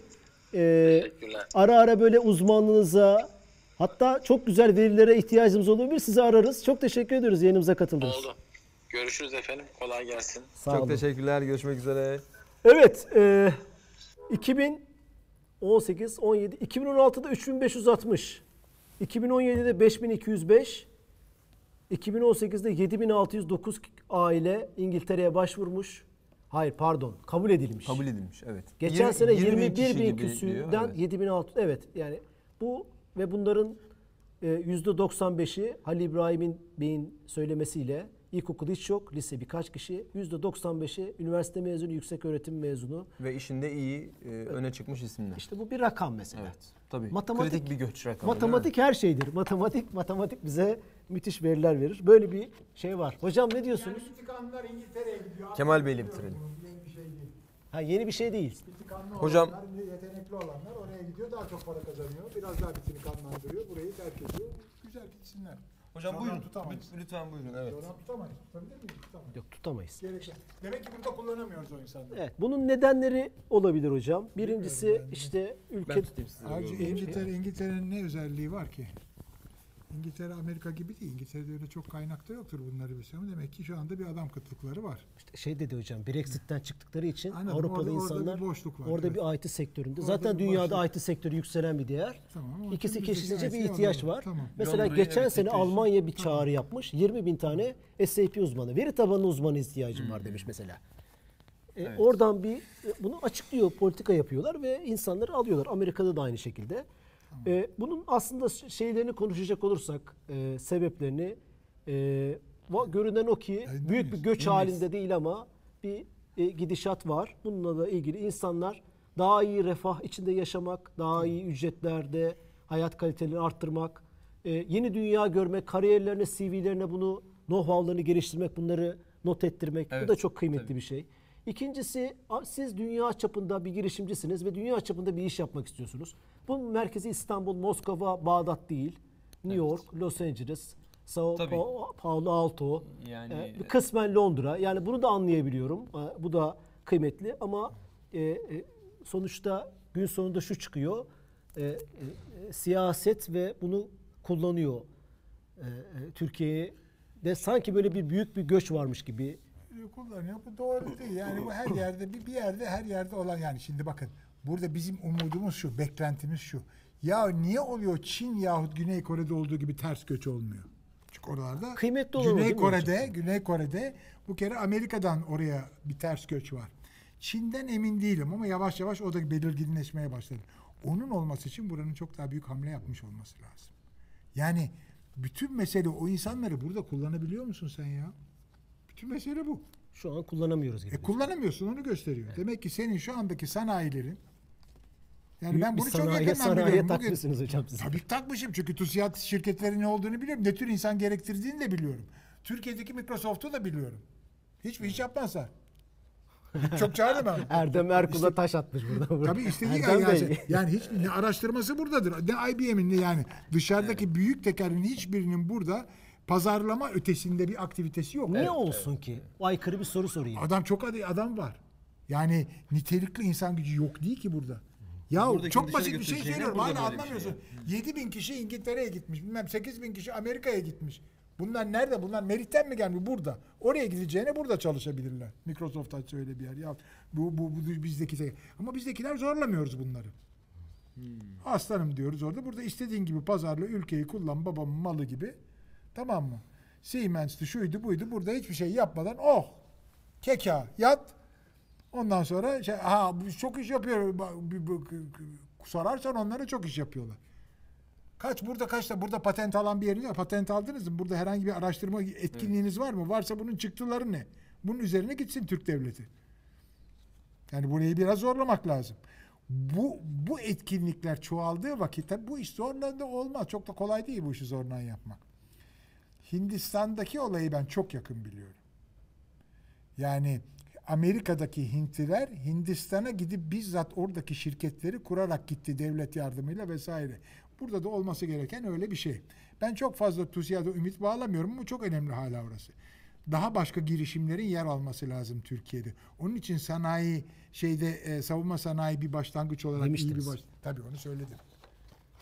E, ara ara böyle uzmanlığınıza hatta çok güzel verilere ihtiyacımız olabilir. Sizi ararız. Çok teşekkür ediyoruz yayınımıza katıldınız. Oldu. Görüşürüz efendim. Kolay gelsin. Sağ Çok olun. teşekkürler. Görüşmek üzere. Evet, e, 2018, 17, 2016'da 3560, 2017'de 5205, 2018'de 7609 aile İngiltere'ye başvurmuş. Hayır pardon, kabul edilmiş. Kabul edilmiş. Evet. Geçen sene 20 21 kişi bin küsürden diyor, evet. 7600 evet yani bu ve bunların e, %95'i Halil İbrahim'in Bey'in söylemesiyle ilkokul hiç yok, lise birkaç kişi, %95'i üniversite mezunu, yüksek öğretim mezunu. Ve işinde iyi, e, öne çıkmış isimler. İşte bu bir rakam mesela. Evet. Tabii. Matematik- Kritik bir göç rakamı. Matematik her şeydir. Matematik matematik bize müthiş veriler verir. Böyle bir şey var. Hocam ne diyorsunuz? Vatikanlılar İngiltere'ye gidiyor. Kemal Bey'le bitirelim. Yeni bir şey değil. Ha yeni bir şey değil. Hocam- olanlar, yetenekli olanlar oraya gidiyor daha çok para kazanıyor. Biraz daha Vatikanlandırıyor. Burayı terk ediyor. Güzel gitsinler. Hocam Program buyurun. tutamayız. Lüt- Lütfen buyurun. Evet. Program tutamayız. Tutabilir miyiz? Tutamayız. Yok tutamayız. Gerek yok. Demek ki burada kullanamıyoruz o insanları. Evet, bunun nedenleri olabilir hocam. Birincisi işte ülke Ben tutayım sizi. Ayrıca İngiltere, İngiltere'nin ne özelliği var ki? İngiltere Amerika gibi değil. İngiltere'de öyle çok kaynakta yoktur bunları bir şey. Ama demek ki şu anda bir adam kıtlıkları var. işte şey dedi hocam Brexit'ten çıktıkları için Anladım. Avrupalı Orada- orada insanlar bir boşluk var, orada evet. bir IT sektöründe. Orada Zaten dünyada boşluk. IT sektörü yükselen bir değer. Tamam. ama İkisi bizdeki kesince bir IC ihtiyaç orada var. Tamam. Mesela Londra'ya geçen evet, sene teknoloji. Almanya bir çağrı yapmış. 20 bin tane SAP uzmanı, veri tabanı uzmanı ihtiyacım Hmm. var demiş mesela. E, Oradan bir e, bunu açıklıyor, politika yapıyorlar ve insanları alıyorlar. Amerika'da da aynı şekilde. E, bunun aslında şeylerini konuşacak olursak, e, sebeplerini e, görünen o ki Yayında büyük bir göç Değil miyiz? halinde değil ama bir e, gidişat var. Bununla da ilgili insanlar daha iyi refah içinde yaşamak, daha iyi ücretlerde hayat kalitelerini arttırmak, e, yeni dünya görmek, kariyerlerine, CV'lerine bunu know-how'larını geliştirmek, bunları not ettirmek. Bu Evet, da çok kıymetli tabii. bir şey. İkincisi siz dünya çapında bir girişimcisiniz ve dünya çapında bir iş yapmak istiyorsunuz. Bunun merkezi İstanbul, Moskova, Bağdat değil. New York, Los Angeles, Sao Tabii. Paulo Alto, Yani- e, kısmen Londra. Yani bunu da anlayabiliyorum. E, Bu da kıymetli ama e, e, sonuçta gün sonunda şu çıkıyor. E, e, e, siyaset ve bunu kullanıyor. E, e, Türkiye'de sanki böyle bir büyük bir göç varmış gibi. Kullanıyor. Bu doğru değil. Yani bu her yerde bir, bir yerde her yerde olan yani şimdi bakın burada bizim umudumuz şu, beklentimiz şu. Ya niye oluyor Çin yahut Güney Kore'de olduğu gibi ters göç olmuyor? Çünkü oralarda Kıymetli olan o Güney Kore'de, hocam? Güney Kore'de bu kere Amerika'dan oraya bir ters göç var. Çin'den emin değilim ama yavaş yavaş o da belirginleşmeye başladı. Onun olması için buranın çok daha büyük hamle yapmış olması lazım. Yani bütün mesele o insanları burada kullanabiliyor musun sen ya? Bütün mesele bu. Şu an kullanamıyoruz gibi. E kullanamıyorsun onu gösteriyor. Demek ki senin şu andaki sanayilerin yani Büyük ben bunu çok sanayiye, yakından sanayiye biliyorum. Bugün, takmışsınız hocam siz. tabii takmışım çünkü TÜSİAD şirketlerinin ne olduğunu biliyorum. Ne tür insan gerektirdiğini de biliyorum. Türkiye'deki Microsoft'u da biliyorum. Hiçbir iş yapmazlar. Çok çağırdım ben. Erdem Erkul'a taş atmış burada. Tabii istediği Erdem yani, Bey. yani hiç ne araştırması buradadır. Ne IBM'in ne yani dışarıdaki büyük tekerin hiçbirinin burada pazarlama ötesinde bir aktivitesi yok. Niye olsun ki? Aykırı bir soru sorayım. Adam çok adı adam var. Yani nitelikli insan gücü yok değil ki burada. Ya Buradaki çok basit bir şey söylüyorum. Hala şey anlamıyorsun. 7 bin kişi İngiltere'ye gitmiş. Bilmem 8 bin kişi Amerika'ya gitmiş. Bunlar nerede? Bunlar Merit'ten mi gelmiş? Burada. Oraya gideceğine burada çalışabilirler. Microsoft açsa öyle bir yer. Ya bu, bu, bu bizdeki şey. Ama bizdekiler zorlamıyoruz bunları. Aslanım diyoruz orada. Burada istediğin gibi pazarla ülkeyi kullan babamın malı gibi. Tamam mı? Siemens'ti şuydu buydu. Burada hiçbir şey yapmadan oh keka yat. Ondan sonra şey, ha çok iş yapıyor. Sorarsan onlara çok iş yapıyorlar. Kaç burada kaç da burada patent alan bir yeriniz var. Patent aldınız mı? Burada herhangi bir araştırma etkinliğiniz var mı? Varsa bunun çıktıları ne? Bunun üzerine gitsin Türk devleti. Yani burayı biraz zorlamak lazım. Bu bu etkinlikler çoğaldığı vakit tabii bu iş zorla da olmaz. Çok da kolay değil bu işi zorla yapmak. Hindistan'daki olayı ben çok yakın biliyorum. Yani Amerika'daki Hintliler Hindistan'a gidip bizzat oradaki şirketleri kurarak gitti devlet yardımıyla vesaire. Burada da olması gereken öyle bir şey. Ben çok fazla TUSİAD'a ümit bağlamıyorum ama çok önemli hala orası. Daha başka girişimlerin yer alması lazım Türkiye'de. Onun için sanayi şeyde e, savunma sanayi bir başlangıç olarak iyi Demiştiniz. bir baş. Tabii onu söyledim.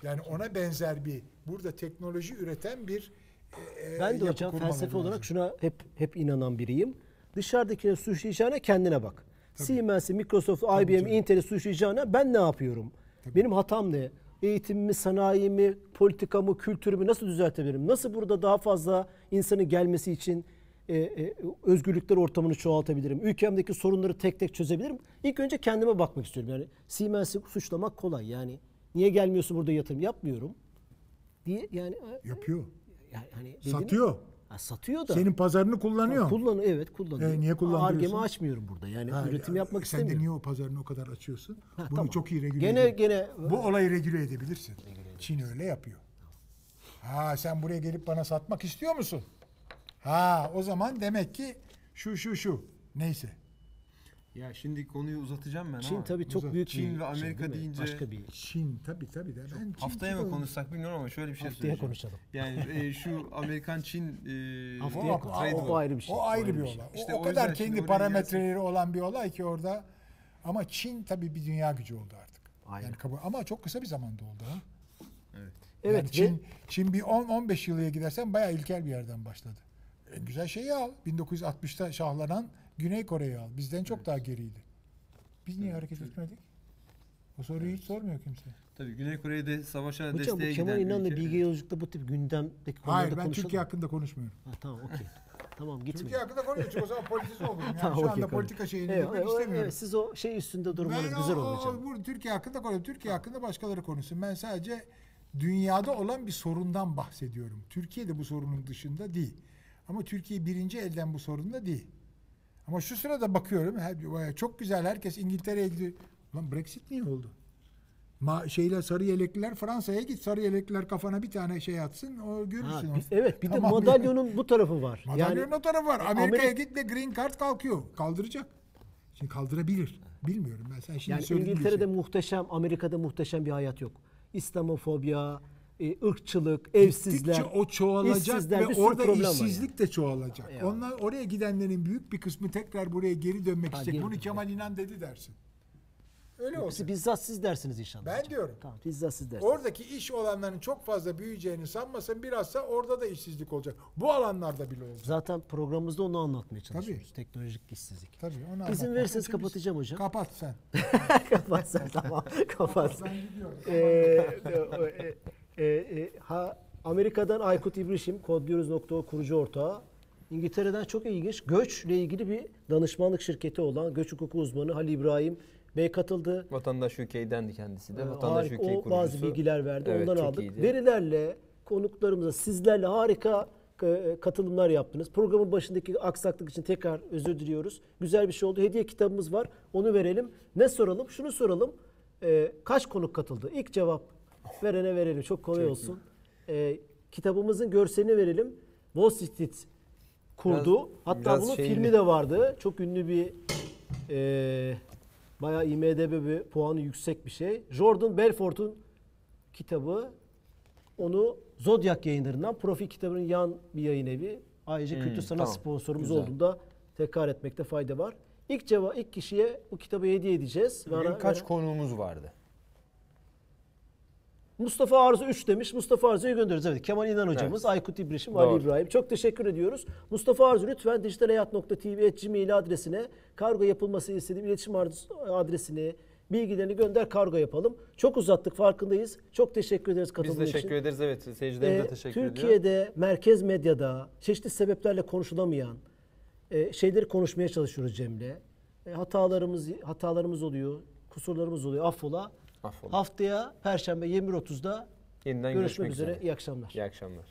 Yani ona benzer bir burada teknoloji üreten bir e, Ben de hocam felsefe lazım. olarak şuna hep hep inanan biriyim. Dışarıdakine suçlayacağına kendine bak. Siemens'i, Microsoft, IBM. Intel'i suçlayacağına ben ne yapıyorum? Benim hatam ne? Eğitimimi, sanayimi, politikamı, kültürümü nasıl düzeltebilirim? Nasıl burada daha fazla insanın gelmesi için e, e, özgürlükler ortamını çoğaltabilirim? Ülkemdeki sorunları tek tek çözebilirim. İlk önce kendime bakmak istiyorum. Yani Siemens'i suçlamak kolay. Yani niye gelmiyorsun burada yatırım yapmıyorum diye yani yapıyor. Yani hani Satıyor. Ha, satıyor da. Senin pazarını kullanıyor. Kullanıyor evet kullanıyor. E, niye kullandırıyorsun? Argemi açmıyorum burada. Yani Ha, üretim ya, yapmak Sen de istemiyorum. niye o pazarını o kadar açıyorsun? Ha, Bunu tamam. çok iyi regüle Gene edebilirsin. gene Bu olayı regüle edebilirsin. Çin öyle yapıyor. Ha sen buraya gelip bana satmak istiyor musun? Ha o zaman demek ki şu şu şu. Neyse. Ya şimdi konuyu uzatacağım ben Çin ama. tabii çok uzak. büyük Çin bir ve Amerika değil mi? deyince- başka bir Çin tabii tabii de. Ben Çin, Haftaya Çin mı konuşsak bilmiyorum ama şöyle bir şey haftaya söyleyeceğim. konuşalım. Yani e, şu Amerikan-Çin e, Haftaya O, trade o, war. ayrı bir şey. o ayrı bir şey. olay. O- İşte o, o kadar şimdi kendi oraya parametreleri olan bir olay ki orada. Ama Çin tabii bir dünya gücü oldu artık. Aynen. Yani kabul, ama çok kısa bir zamanda oldu ha. Evet. Evet yani ve- Çin, Çin bir 10-15 yılıya gidersen bayağı ilkel bir yerden başladı. En güzel şeyi al. 1960'ta şahlanan Güney Kore'yi al. Bizden çok daha geriydi. Biz niye hareket etmedik? O soruyu hiç sormuyor kimse. Tabii Güney Kore'de savaşa Hocam bu desteğe Kemal giden İnan'la ülke. bilgi yolculukta bu tip gündemdeki konularda Hayır ben konuşalım. Türkiye hakkında konuşmuyorum. Ha, tamam okey. Tamam gitmeyin. Türkiye hakkında konuşuyorum çünkü o zaman politize olurum. Yani Tamam, şu anda tamam. politika şeyine Evet, evet, istemiyorum. evet, siz o şey üstünde durmanız Ben güzel o- olur o- hocam. bu Türkiye hakkında konuşuyorum. Türkiye hakkında başkaları konuşsun. Ben sadece dünyada olan bir sorundan bahsediyorum. Türkiye de bu sorunun dışında değil. Ama Türkiye birinci elden bu sorunda değil. Ama şu sırada bakıyorum her- çok güzel herkes İngiltere'ye gidiyor. Lan Brexit niye oldu? Ma şeyler sarı yelekliler Fransa'ya git sarı yelekliler kafana bir tane şey atsın o görürsün. Ha, bir- evet bir de Tamam, madalyonun bu tarafı var. Madalyonun o tarafı var. Amerika'ya Amerika- git de green card kalkıyor. Kaldıracak. Şimdi kaldırabilir. Bilmiyorum ben. Sen şimdi Yani İngiltere'de şey. muhteşem, Amerika'da muhteşem bir hayat yok. İslamofobya, e, ırkçılık, evsizler, Gittikçe o çoğalacak ve orada işsizlik de çoğalacak. Eyvallah. Onlar oraya gidenlerin büyük bir kısmı tekrar buraya geri dönmek Ha, isteyecek. Bunu. Kemal İnan dedi dersin. Öyle yani. olsun. Bizzat siz dersiniz inşallah. Ben hocam. diyorum. Tamam bizzat siz dersiniz. Oradaki iş olanların çok fazla büyüyeceğini sanmasın. Birazsa orada da işsizlik olacak. Bu alanlarda bile olacak. Zaten programımızda onu anlatmaya çalışıyoruz. Teknolojik işsizlik. Tabii onu İzin verirseniz için biz- kapatacağım hocam. Kapat sen. kapat sen tamam. kapat. Ben gidiyorum. Ee, e, e, e, ha, Amerika'dan Aykut İbrişim, kodluyoruz.o kurucu ortağı. İngiltere'den çok ilginç göçle ilgili bir danışmanlık şirketi olan göç hukuku uzmanı Halil İbrahim Bey katıldı. Vatandaş UK'dendi kendisi de. Ee, Vatandaş harika, UK o kurucusu. bazı bilgiler verdi. Evet, Ondan aldık. iyiydi. Verilerle, konuklarımıza, sizlerle harika e, katılımlar yaptınız. Programın başındaki aksaklık için tekrar özür diliyoruz. Güzel bir şey oldu. Hediye kitabımız var. Onu verelim. Ne soralım? Şunu soralım. E, kaç konuk katıldı? İlk cevap verene verelim. Çok kolay olsun. E, kitabımızın görselini verelim. Wall Street kurdu. Biraz- Hatta biraz bunun şeyini- filmi de vardı. Çok ünlü bir e, bayağı IMDB bir puanı yüksek bir şey. Jordan Belfort'un kitabı onu Zodiac yayınlarından Profil kitabının yan bir yayın evi. Ayrıca Hmm, kültür sanat tamam. sponsorumuz Güzel. olduğunda tekrar etmekte fayda var. İlk cevap ilk kişiye bu kitabı hediye edeceğiz. Bugün Bana- kaç konuğumuz vardı? Mustafa Arzu 3 demiş. Mustafa Arzu'yu gönderiyoruz. Evet Kemal İnan hocamız, Aykut İbrişim, Ali. İbrahim. Çok teşekkür ediyoruz. Mustafa Arzu lütfen dijitalhayat.tv.gmail adresine kargo yapılması istediğim iletişim adresini, bilgilerini gönder kargo yapalım. Çok uzattık farkındayız. Çok teşekkür ederiz Biz katıldığınız için. teşekkür ederiz. Evet seyircilerimize Ee, teşekkür ediyor. Türkiye'de merkez medyada çeşitli sebeplerle konuşulamayan e, şeyleri konuşmaya çalışıyoruz Cem'le. E, hatalarımız hatalarımız oluyor, kusurlarımız oluyor. Affola. Affola. Haftaya Perşembe 21.30'da Yeniden görüşmek, üzere. İyi akşamlar. İyi akşamlar.